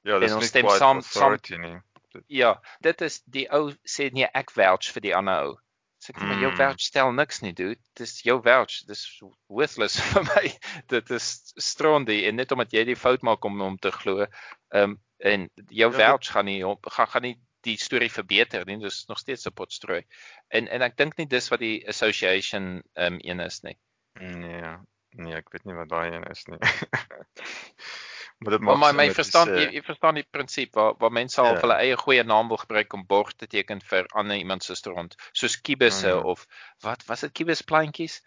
Ja, dis nie stem saam saam nie. Ja, dit is die ou sê nee ek vouch vir die ander ou. Sê ek mm. maar jou vouch stel niks nie, dude. Dis jou vouch. Dis worthless vir my. Dit is strondie en net omdat jy die fout maak om om te glo. Ehm um, en jou ja, vouch gaan nie gaan gaan nie die storie verbeter nie. Dis nog steeds 'n potstrooi. En en ek dink nie dis wat die association ehm um, een is nie. Nee. Nee, ek weet nie wat daai een is nie. Maar dit maak maar my verstaan jy, jy verstaan die prinsip waar waar mense al ja. hulle eie goeie naam wil gebruik om borg te teken vir ander iemand se stront, soos kibusse mm. of wat was dit kibus plantjies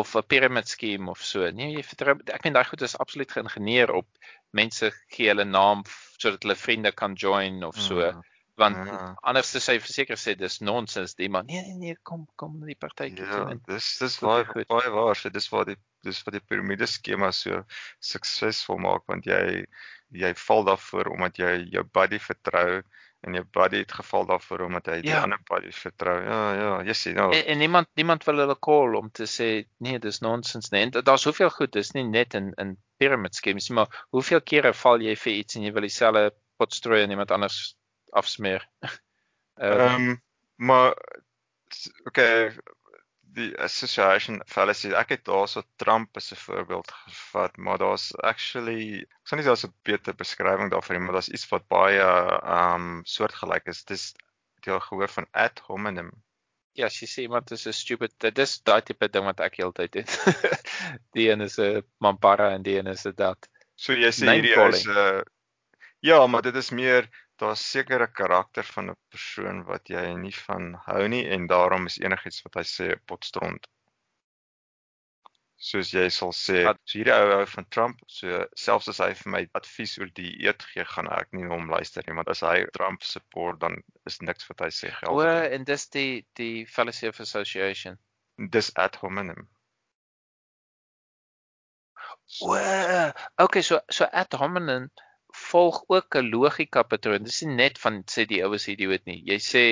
of 'n pyramid scheme of so. Nee, jy vertrou ek meen daai goed is absoluut geïngineer op mense gee hulle naam sodat hulle vriende kan join of so. Mm want ja. anders sê hy verseker sê dis nonsens die man nee nee nee kom kom na die partytjie ja, toe dis dis baie baie waar so dis waar die dis wat die piramide skema so suksesvol maak want jy jy val daarvoor omdat jy jou buddy vertrou en jou buddy het geval daarvoor omdat hy die ja. ander buddy vertrou ja ja jy sien nou en, en niemand niemand wil hulle call om te sê nee dis nonsens nee daar's soveel goed dis nie net in in pyramid schemes maar hoeveel kere val jy vir iets en jy wil dieselfde pot strooi en iemand anders afsmeer. Ehm um, maar okay die association fallacy ek het daarso Trump as 'n voorbeeld gevat maar daar's actually ek sê nie daar's 'n beter beskrywing daarvan nie maar daar's iets wat baie ehm um, soortgelyk is. Dis jy al gehoor van ad hominem. Ja as jy sê iemand is 'n stupid dit is daai tipe ding wat ek heeltyd het. Die een is 'n mampara en die een is 'n dat so jy sê hierdie is 'n uh, ja maar dit is meer daar's sekere karakter van 'n persoon wat jy nie van hou nie en daarom is enigiets wat hy sê potstrond. Soos jy sal sê, so hierdie ou ou van Trump, so selfs as hy vir my advies oor die eet gee, gaan ek nie hom luister nie, want as hy Trump support dan is niks wat hy sê geld. O, en dis die die fallacy of association. Dis ad hominem. O, okay, so so ad hominem volg ook 'n logika patroon. Dis nie net van sê die oues idioot nie. Jy sê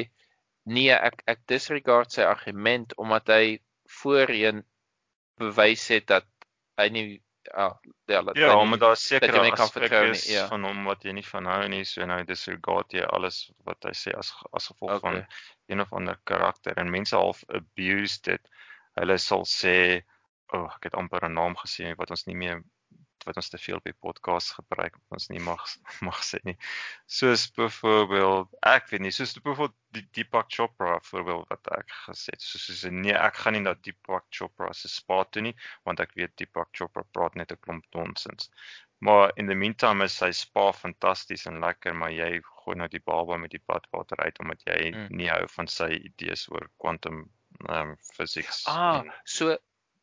nee, ek ek disregard sy argument omdat hy voorheen bewys het dat hy nie ah, ja, dat ja, omdat daar sekere aspekte is nie, ja. van hom wat jy nie van hou nie, so nou disregard jy alles wat hy sê as as gevolg okay. van een of ander karakter en mense half abuse dit. Hulle sal sê, "O, oh, ek het amper 'n naam gesien wat ons nie meer wat ons te veel by podcast gebruik wat ons nie mag mag sê nie. Soos byvoorbeeld, ek weet nie, soos byvoorbeeld die Deepak Chopra voorbeeld wat ek gesê het. Soos soos nee, ek gaan nie na Deepak Chopra se spa toe nie want ek weet Deepak Chopra praat net 'n klomp nonsens. Maar in the meantime is sy spa fantasties en lekker, maar jy gooi nou die baba met die badwater uit omdat jy mm. nie hou van sy idees oor quantum um physics. Ah, so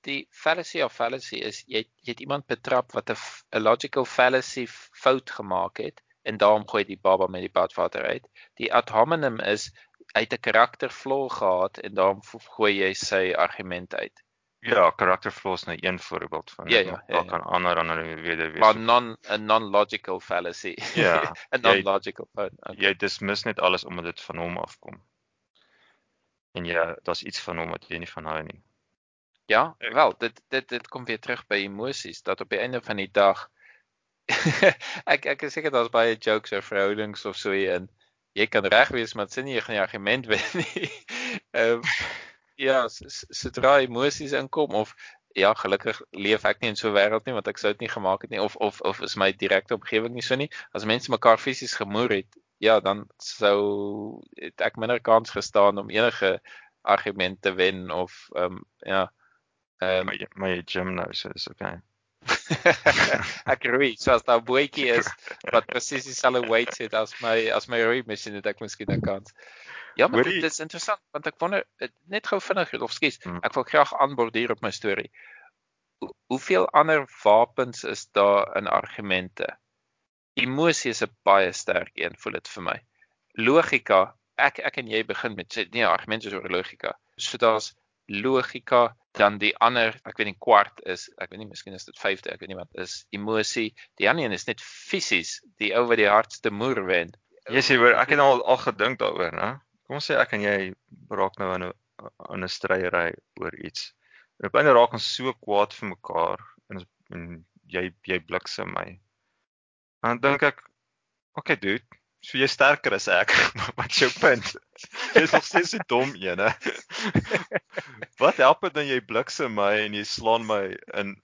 die fallacy of fallacy is jy jy het iemand betrap wat 'n logical fallacy fout gemaak het en daarom gooi die baba met die badwater uit. Die ad hominem is uit 'n karakter flaw gehad en daarom gooi jy sy argument uit. Ja, karakter flaws is nou een voorbeeld van ja, ja, ja, ja. kan ander ander weer wees. Maar non 'n non-logical fallacy. Ja, 'n non-logical fout. Okay. Jy dismiss net alles omdat dit van hom afkom. En ja, daar's iets van hom wat jy nie van hou nie. Ja, wel, dit dit dit kom weer terug by emosies dat op die einde van die dag ek ek is seker daar's baie jokes oor verhoudings of so en jy kan reg wees maar sien jy geen argument wen nie. Ehm um, ja, sodra emosies inkom of ja, gelukkig leef ek nie in so 'n wêreld nie want ek sou dit nie gemaak het nie of of of is my direkte omgewing nie so nie. As mense mekaar fisies gemoer het, ja, dan sou ek minder kans gestaan om enige argument te wen of ehm um, ja. Um, my gym nou so is okay. ek roei, so as daar 'n boetjie is wat presies dieselfde weight het as my as my roei masjien het ek miskien 'n kans. Ja, maar dit is interessant want ek wonder net gou vinnig of skus, ek wil graag aanborduur op my storie. Hoe, hoeveel ander wapens is daar in argumente? Emosie is 'n baie sterk een, voel dit vir my. Logika, ek ek en jy begin met sê nee, argumente is oor logika. So daar's logika dan die ander ek weet nie kwart is ek weet nie miskien is dit vyfde ek weet nie wat is emosie. Die ander een is net fisies die ou wat die hardste moer wen. Sê hoor ek het al al gedink daaroor né? Kom ons sê ek en jy raak nou in 'n in 'n stryery oor iets. En op 'n raak ons so kwaad vir mekaar en, en jy jy bliksem my. Dan dink ek okay dude so jy sterker as ek wat is jou punt Dis nog steeds so dom een, hè. Wat help dit dan jy bliksem my en jy slaan my in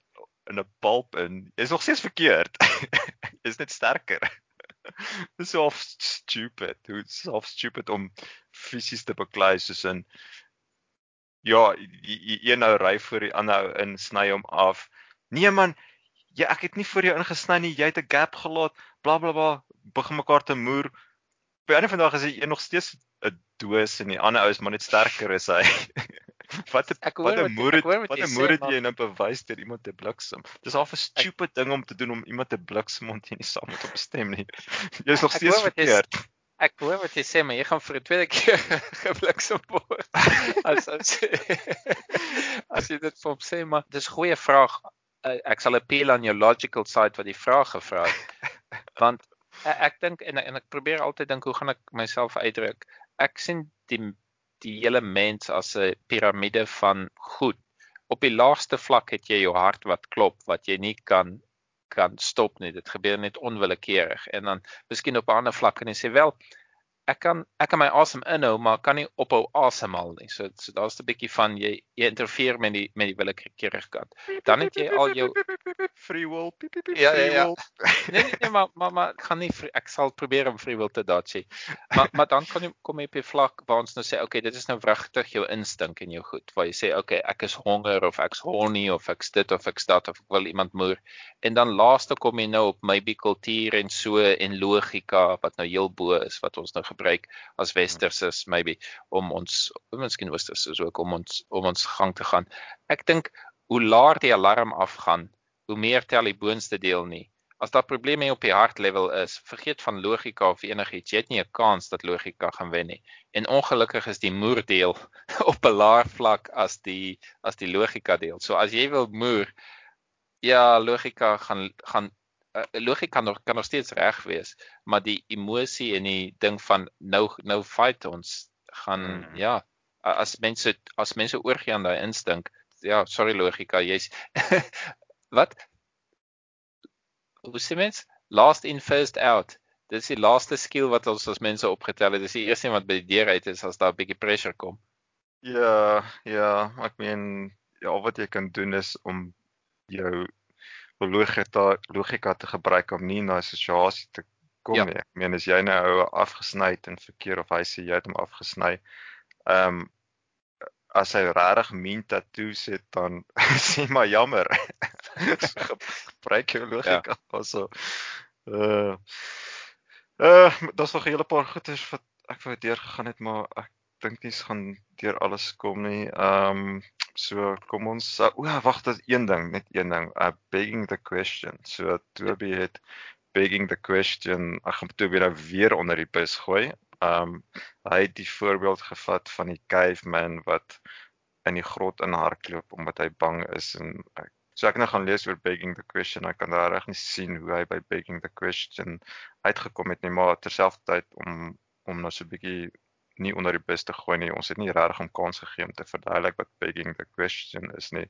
in 'n pulp in? Jy's nog steeds verkeerd. Jy's net sterker. Dis so stupid. Dit's so stupid om fisies te beklei soos in ja, een nou ry voor die ander ou in sny hom af. Nee man, ja ek het nie vir jou ingesny nie. Jy het 'n gap gelaat. Blablabla. Bla, bla, begin mekaar te moer. By 'n vandag is jy nog steeds 'n doos en die ander ou is maar net sterker as hy. Wat 'n Ek hoor wat 'n moer ek hoor wat 'n moer het jy nou bewys deur iemand te bliksem. Dis al 'n stupid ding om te doen om iemand te bliksem want jy nie saam met hom stem nie. Jy's nog Ek steeds verkeerd. Ek hoor wat jy sê, maar jy gaan vir 'n tweede keer gebliksem word. As as as jy dit vir hom sê, maar dis goeie vraag. Uh, Ek sal appeal aan jou logical side wat die vraag gevra het. Want uh, ek dink en en ek probeer altyd dink hoe gaan ek myself uitdruk? Ek sien die die hele mens as 'n piramide van goed. Op die laagste vlak het jy jou hart wat klop wat jy nie kan kan stop nie. Dit gebeur net onwillekeurig en dan miskien op 'n ander vlak kan jy sê wel ek kan ek kan my asem inhou maar kan nie ophou asemhaal nie. So so daar's 'n bietjie van jy jy interfereer met die met die willekeurige kant. Dan het jy al jou free will. piep, piep, Ja, ja, free ja. will. Nee nee, nee maar maar maar ek gaan nie vri- ek sal probeer om free will te dodge. Maar maar dan kan jy kom jy op 'n vlak waar ons nou sê okay, dit is nou wragtig jou instink en jou goed. Waar jy sê okay, ek is honger of ek's horny of ek's dit of ek's dat of ek wil iemand moer. En dan laaste kom jy nou op maybe kultuur en so en logika wat nou heel bo is wat ons nou gebruik as westerses maybe om ons miskien westerses ook om ons om ons gang te gaan. Ek dink hoe laer die alarm afgaan, hoe meer tel die boonste deel nie. As daar probleme op die hartlevel is, vergeet van logika of enigiets. Jy het nie 'n kans dat logika gaan wen nie. En ongelukkig is die moerdeel op 'n laer vlak as die as die logika deel. So as jy wil moer, ja, logika gaan gaan uh, logika kan nog kan nog steeds reg wees, maar die emosie en die ding van nou nou fight ons gaan Mm. ja, as mense as mense oorgie aan daai instink, ja, sorry logika, jy's wat hoe sê mens? Last in first out. Dis die laaste skill wat ons as mense opgetel het. Dis die eerste een wat by die deur uit is as daar 'n bietjie pressure kom. Ja, ja, ek meen ja, al wat jy kan doen is om jou logika logika te gebruik om nie in daai situasie te kom Ja. nie. Ek meen as jy nou afgesny het in verkeer of hy sê jy het hom afgesny. Ehm um, as hy regtig mean tattoos het dan sê maar jammer. So, gebruik jou logika also. Uh uh daar's nog 'n hele paar goeters wat ek wou deurgegaan het, maar ek dink nie gaan deur alles kom nie. Ehm um, so kom ons uh, o, wag, dit een ding, net een ding. Uh begging the question. So Toby het begging the question. Ek gaan Toby nou weer onder die bus gooi. Ehm um, hy het die voorbeeld gevat van die caveman wat in die grot inhardloop omdat hy bang is en ek So ek nou gaan lees oor begging the question. Ek kan daar reg nie sien hoe hy by begging the question uitgekom het nie, maar terselfdertyd om om nou so 'n bietjie nie onder die bus te gooi nie. Ons het nie regtig om kans gegee om te verduidelik wat begging the question is nie.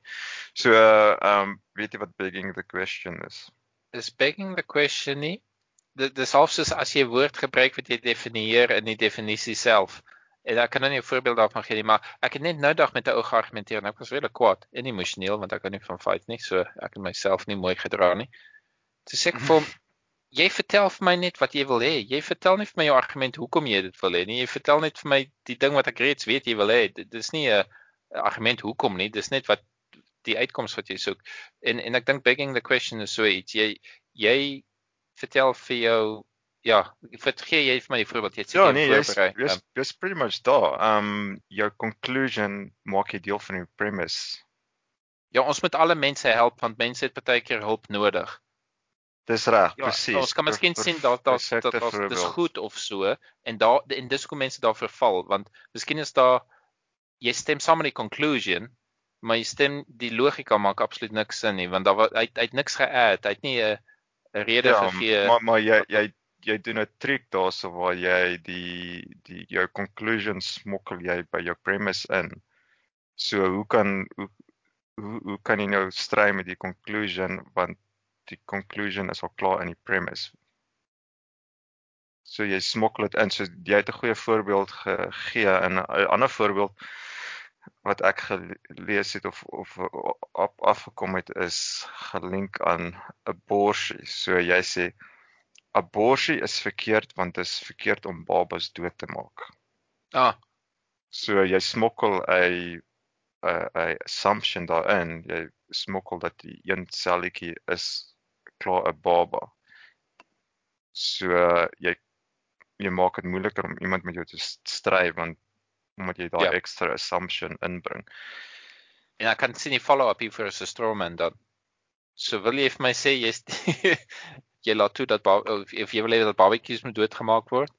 So ehm um, weet jy wat begging the question is? Is begging the question nie? Dit dis half soos as jy 'n woord gebruik wat jy definieer in die definisie self. En ek kan nou nie 'n voorbeeld daarvan gee nie, maar ek het net nou dag met 'n ou geargumenteer en ek was regtig kwaad en emosioneel want ek hou nie van fight nie, so ek het myself nie mooi gedra nie. Toe sê ek vir hom, jy vertel vir my net wat jy wil hê. Jy vertel nie vir my jou argument hoekom jy dit wil hê nie. Jy vertel net vir my die ding wat ek reeds weet jy wil hê. Dit dis nie 'n argument hoekom nie. Dis net wat die uitkoms wat jy soek. En en ek dink begging the question is so iets. Jy jy vertel vir jou ja, vergee jy vir my die voorbeeld. Jy het Ja, nee, jy's voorberei. jy's jy's pretty much daar. Ehm um, jou conclusion maak jy deel van die premise. Ja, ons moet alle mense help want mense het baie keer hulp nodig. Dis reg, Ja, presies. ons kan miskien sien dat perfekte dat daar dis goed of so en daar en dis hoekom mense daar verval want miskien is daar jy stem saam met die conclusion maar jy stem die logika maak absoluut niks sin nie want daar wa- hy hy het niks geadd hy het nie 'n 'n rede Ja, gegee maar maar jy jy jy doen 'n trick daarso waar jy die die jou conclusion smokkel jy by jou premise in. So hoe kan hoe hoe, hoe kan jy nou stry met die conclusion want die conclusion is al klaar in die premise. So jy smokkel dit in. So jy het 'n goeie voorbeeld gegee en 'n ander voorbeeld wat ek gelees het of of op afgekom het is gelink aan 'n borsie. So jy sê 'n borsie is verkeerd want dit is verkeerd om babas dood te maak. ah So jy smokkel 'n 'n assumption daarin. Jy smokkel dat die een selletjie is klaar 'n baba. So jy jy maak dit moeiliker om iemand met jou te stry want omdat jy daai Ja. ekstra assumption inbring. En ek kan sien die follow-up hier vir 'n Strawman dan. So wil jy vir my sê jy's jy laat toe dat of jy wil hê dat barbecues moet doodgemaak word?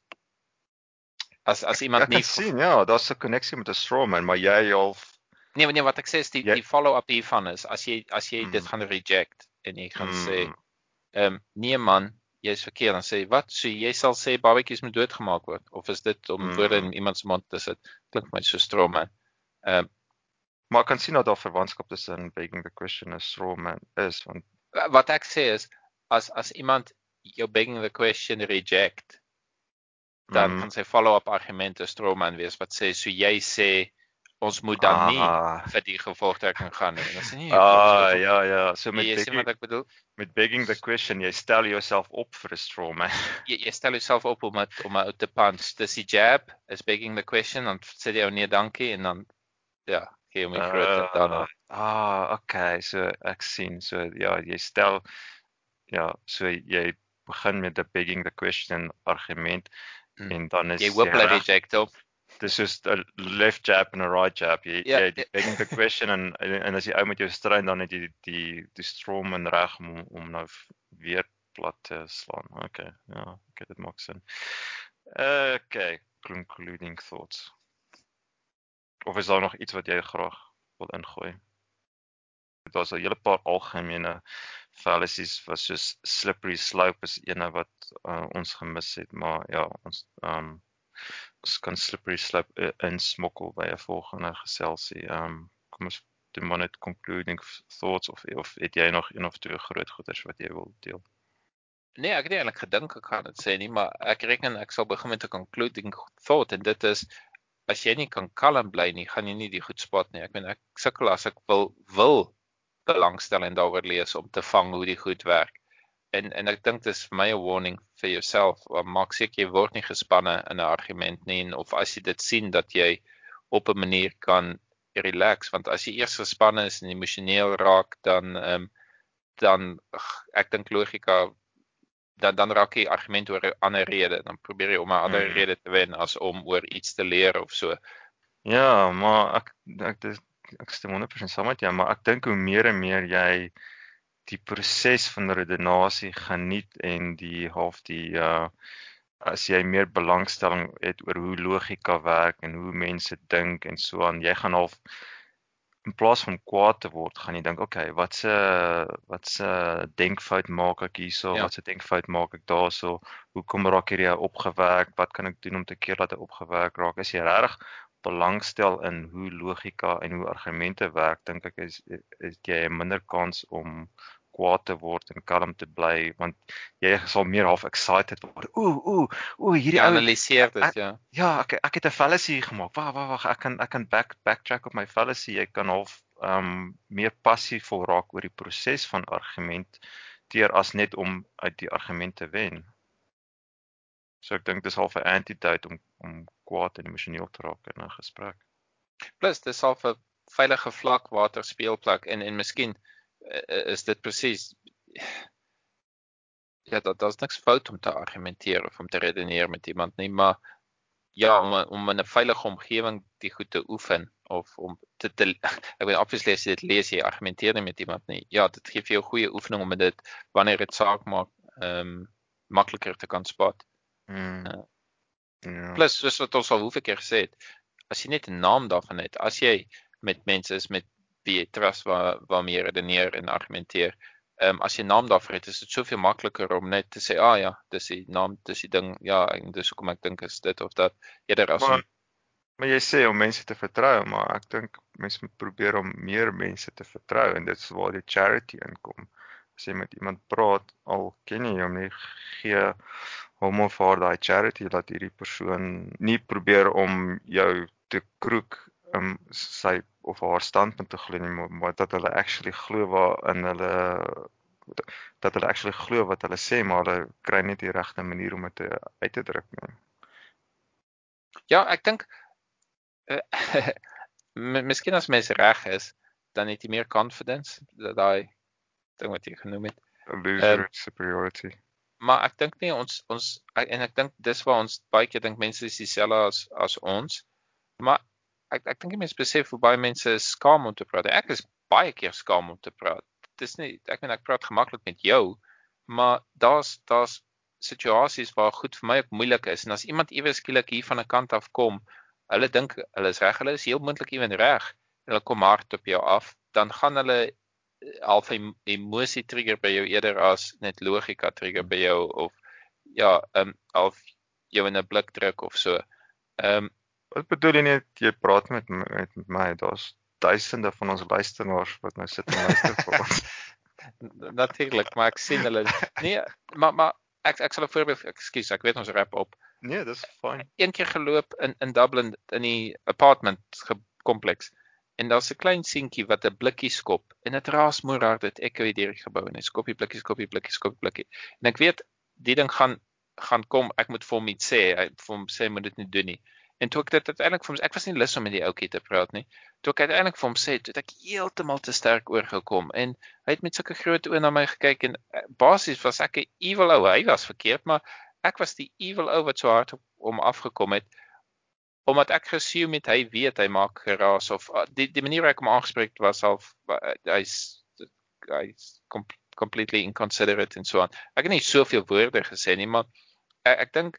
As as iemand kan nie sien ja, daar's 'n koneksie met 'n strawman, maar jy half Nee, nee, wat ek sê is die Jy- die follow-up hiervan is as jy as jy dit Mm. gaan reject en jy gaan sê ehm nee man, jy's verkeerd dan sê wat? So jy sal sê barbecues moet doodgemaak word of is dit om Mm. woorde in iemand se mond te sit? Klink my so Strawman. Ehm maar ek kan sien dat daar verwantskap tussen begging the question en strawman is want wat ek sê is as as iemand jou begging the question reject dan mm, kan sy follow-up argument 'n strawman wees wat sê so jy sê ons moet dan nie ah, vir die gevolgtrekking gaan nie. Dan sê nee. Ah, ja ja, so met Jy sien begging, wat ek bedoel? met begging the question, jy stel jouself op vir 'n strawman. Jy, jy stel jouself op om het, om uit te punch. Dis die jab, is begging the question dan sê jy ou nee dankie en dan ja, gee jy hom die groot daarna. Ah, okay, so ek sien. So ja, jy stel ja, so jy begin met 'n begging the question argument Hmm. en dan is Jy hoop hulle reject hom. Dis soos 'n left jab en 'n right jab. Jy Ja, jy die ja. begging the question en en en as jy ou met jou stryd dan het jy die die, die strawman reg om om nou weer plat te slaan. Okay, ja, okay, dit maak sin. Okay, concluding thoughts. Of is daar nog iets wat jy graag wil ingooi? Daar's 'n hele paar algemene fallacies wat soos slippery slope is ene wat uh, ons gemis het, maar ja, ons um ons kan slippery slope uh, insmokkel by 'n volgende geselsie. Um kom ons doen maar net concluding thoughts of of het jy nog een of twee groot goeders wat jy wil deel? Nee, ek het eintlik gedink ek gaan dit sê nie, maar ek reken ek sal begin met 'n concluding thought en dit is as jy nie kan kalm bly nie, gaan jy nie die goed spot nie. Ek meen ek sukkel as ek wil wil belangstel en daaroor lees om te vang hoe die goed werk. En en ek dink dis vir my 'n warning vir jouself. Want Maak seker jy word nie gespanne in 'n argument nie en of as jy dit sien dat jy op 'n manier kan relax want as jy eers gespanne is en emosioneel raak dan ehm um, dan ek dink logika dan dan raak jy argument oor 'n ander rede dan probeer jy om 'n ander Mhm. rede te wen as om oor iets te leer of so. Ja, maar ek ek dis ek stem 100% saam met jou, maar ek dink hoe meer en meer jy die proses van redenasie geniet en die half die uh as jy meer belangstelling het oor hoe logika werk en hoe mense dink en so aan, jy gaan half in plaas van kwaad te word, gaan jy dink, okay, wat se wat se denkfout maak ek hierso? Ja. Wat se denkfout maak ek daarso? Hoekom raak hierdie opgewerk? Wat kan ek doen om te keer dat hy opgewerk raak? As jy regtig belangstel in hoe logika en hoe argumente werk, dink ek is is jy 'n minder kans om kwaad te word en kalm te bly want jy sal meer half excited word. Ooh, ooh, ooh, hierdie Jy ou analiseer dit, ja. ja, ek ek het 'n fallacy gemaak. Wag, wag, wag, ek kan ek kan back backtrack op my fallacy. Ek kan half um meer passief vol raak oor die proses van argument teer as net om uit die argument te wen. So ek dink dis half 'n antidote om om kwaad en emosioneel te raak in 'n gesprek. Plus dis al 'n veilige vlak water speelplek en en miskien is dit presies ja, dat daar's niks fout om te argumenteer of om te redeneer met iemand nie, maar ja, om om in 'n veilige omgewing die goed te oefen of om te, te ek weet obviously as jy dit lees jy argumenteer nie met iemand nie. Ja, dit gee vir jou goeie oefening om dit wanneer dit saak maak, ehm um, makliker te kan spot. Mm. Ja. Ja. Plus soos wat ons al hoeveel keer gesê het, as jy net 'n naam daarvan het, as jy met mense is met trust waar waarmee redeneer en argumenteer, ehm um, as jy naam daarvoor het, is dit soveel makliker om net te sê, "Ah ja, dis die naam, dis die ding, ja, en dis hoekom ek dink is dit of dat." Eerder as Maar om maar jy sê om mense te vertrou, maar ek dink mense moet probeer om meer mense te vertrou en dit is waar die charity inkom. As jy met iemand praat, al ken jy hom nie, gee hom of haar daai charity dat hierdie persoon nie probeer om jou te kroek um sy of haar standpunt te glo nie, maar, maar dat hulle actually glo waar in hulle dat hulle actually glo wat hulle sê, maar hulle kry net die regte manier om dit te- uit te druk nie. Ja, ek dink uh, miskien as mens reg is, dan het jy meer confidence dat daai ding wat jy genoem het. Illusory Ehm, superiority. Maar ek dink nie ons ons en ek dink dis waar ons baie keer dink mense is dieselfde as as ons. Maar ek ek dink mense besef hoe baie mense skaam om te praat. Ek is baie keer skaam om te praat. Dit is nie ek meen ek praat gemaklik met jou, maar daar's daar's situasies waar goed vir my ook moeilik is en as iemand iewers skielik hier van 'n kant af kom, hulle dink hulle is reg, hulle is heel moontlik ewen reg. Hulle kom hard op jou af, dan gaan hulle half emosie trigger by jou eerder as net logika trigger by jou of ja, ehm um, half jou in 'n blik druk of so. Ehm um, wat bedoel jy net jy praat met met, met my? Daar's duisende van ons luisteraars wat nou sit en luister vir ons. Natuurlik, maar ek sien hulle nee, maar maar ek ek sal 'n voorbeeld ekskuus, ek weet ons rap op. Nee, dis fyn. Een keer geloop in in Dublin in die apartment kompleks en daar's 'n klein seentjie wat 'n blikkie skop en dit raas moer hard dit ek weet hierdie gebou en hy skop die blikkie skop die blikkie skop die blikkie en ek weet die ding gaan gaan kom ek moet vir hom iets sê hy vir hom sê moet dit nie doen nie en toe ek dit uiteindelik vir hom ek was nie lus om met die ouetjie te praat nie. Toe ek uiteindelik vir hom sê toe ek heeltemal te sterk oorgekom. En hy het met sulke groot oë na my gekyk en eh, basies was ek 'n evil ou. Hy was verkeerd maar ek was die evil ou wat so hard op hom afgekom het omdat ek gesien het hy weet hy maak geraas of uh, die die manier hoe ek hom aangespreek was half hy's hy's com completely inconsiderate en so aan. Ek het nie soveel woorde gesê nie, maar ek, ek dink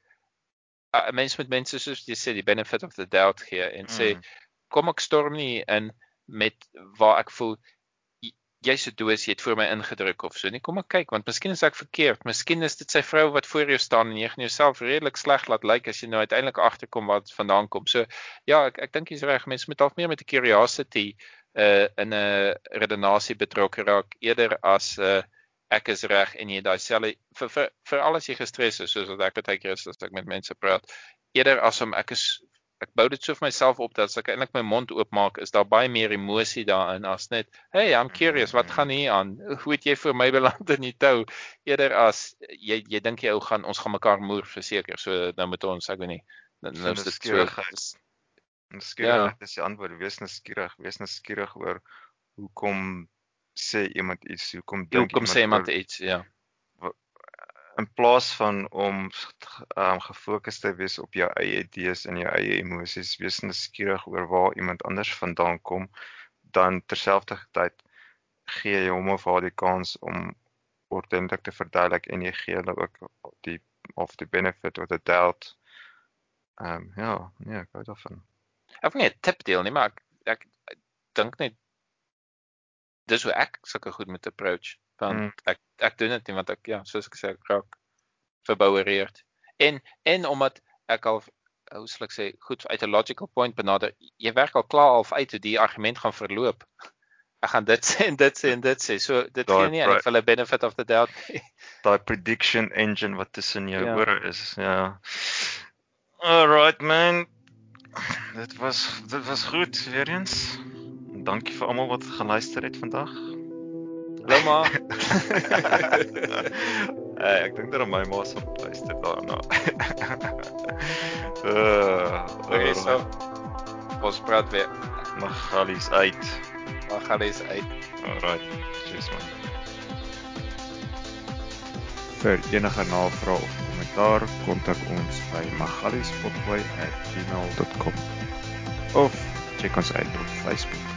'n mens met mense soos jy sê die benefit of the doubt gee en sê mm. kom ek storm nie in met waar ek voel jy se doos jy het voor my ingedruk of so. Nee, kom maar kyk want miskien is ek verkeerd. Miskien is dit sy vrou wat voor jou staan en jy gaan jouself redelik sleg laat lyk as jy nou uiteindelik agterkom wat vandaan kom. So ja, ek ek dink jy's reg. Mense moet dalk meer met 'n curiosity uh in 'n redenasie betrokke raak eerder as 'n uh, ek is reg en jy daai selfe vir vir vir alles jy gestres is soos wat ek baie keer is as ek met mense praat eerder as om ek is ek bou dit so vir myself op dat as ek eintlik my mond oopmaak, is daar baie meer emosie daarin as net, "Hey, I'm curious, wat gaan hier aan? Hoe het jy vir my beland in die tou?" Eerder as jy jy dink jy ou gaan ons gaan mekaar moer verseker. So nou met ons, ek weet nie. Nou, nou is dit so. Skieurig, dis die antwoord. Wees nuuskierig, wees nuuskierig oor hoekom sê iemand iets, hoekom dink iemand Hoekom sê iemand iets, ja in plaas van om um, gefokus te wees op jou eie idees en jou eie emosies, wees nuuskierig oor waar iemand anders vandaan kom, dan terselfdertyd gee jy hom of haar die kans om ordentlik te verduidelik en jy gee hulle ook die of die benefit of the doubt. Ehm um, ja, nee, ek hou daarvan. Ek wil net 'n tip deel nie, maar ek ek, ek dink net dis hoe ek sulke goed met approach want mm. ek ek doen dit nie want ek ja soos ek sê ek raak verbouereerd en en omdat ek al hoe sal ek sê goed uit 'n logical point benader jy werk al klaar of uit hoe die argument gaan verloop. Ek gaan dit sê en dit sê en dit sê. So dit gee nie eintlik hulle benefit of the doubt daai prediction engine wat tussen jou ja. ore is ja. All right man. Dit was dit was goed weer eens dankie vir almal wat geluister het vandag Loma. hey, ek dink dat my ma se luister daarna. uh, okay, so. Ons praat weer. Magalies uit. Magalies uit. Alright. Cheers man. Vir enige navrae of kommentaar, kontak ons by magaliespotboy@gmail.com of check ons uit op Facebook.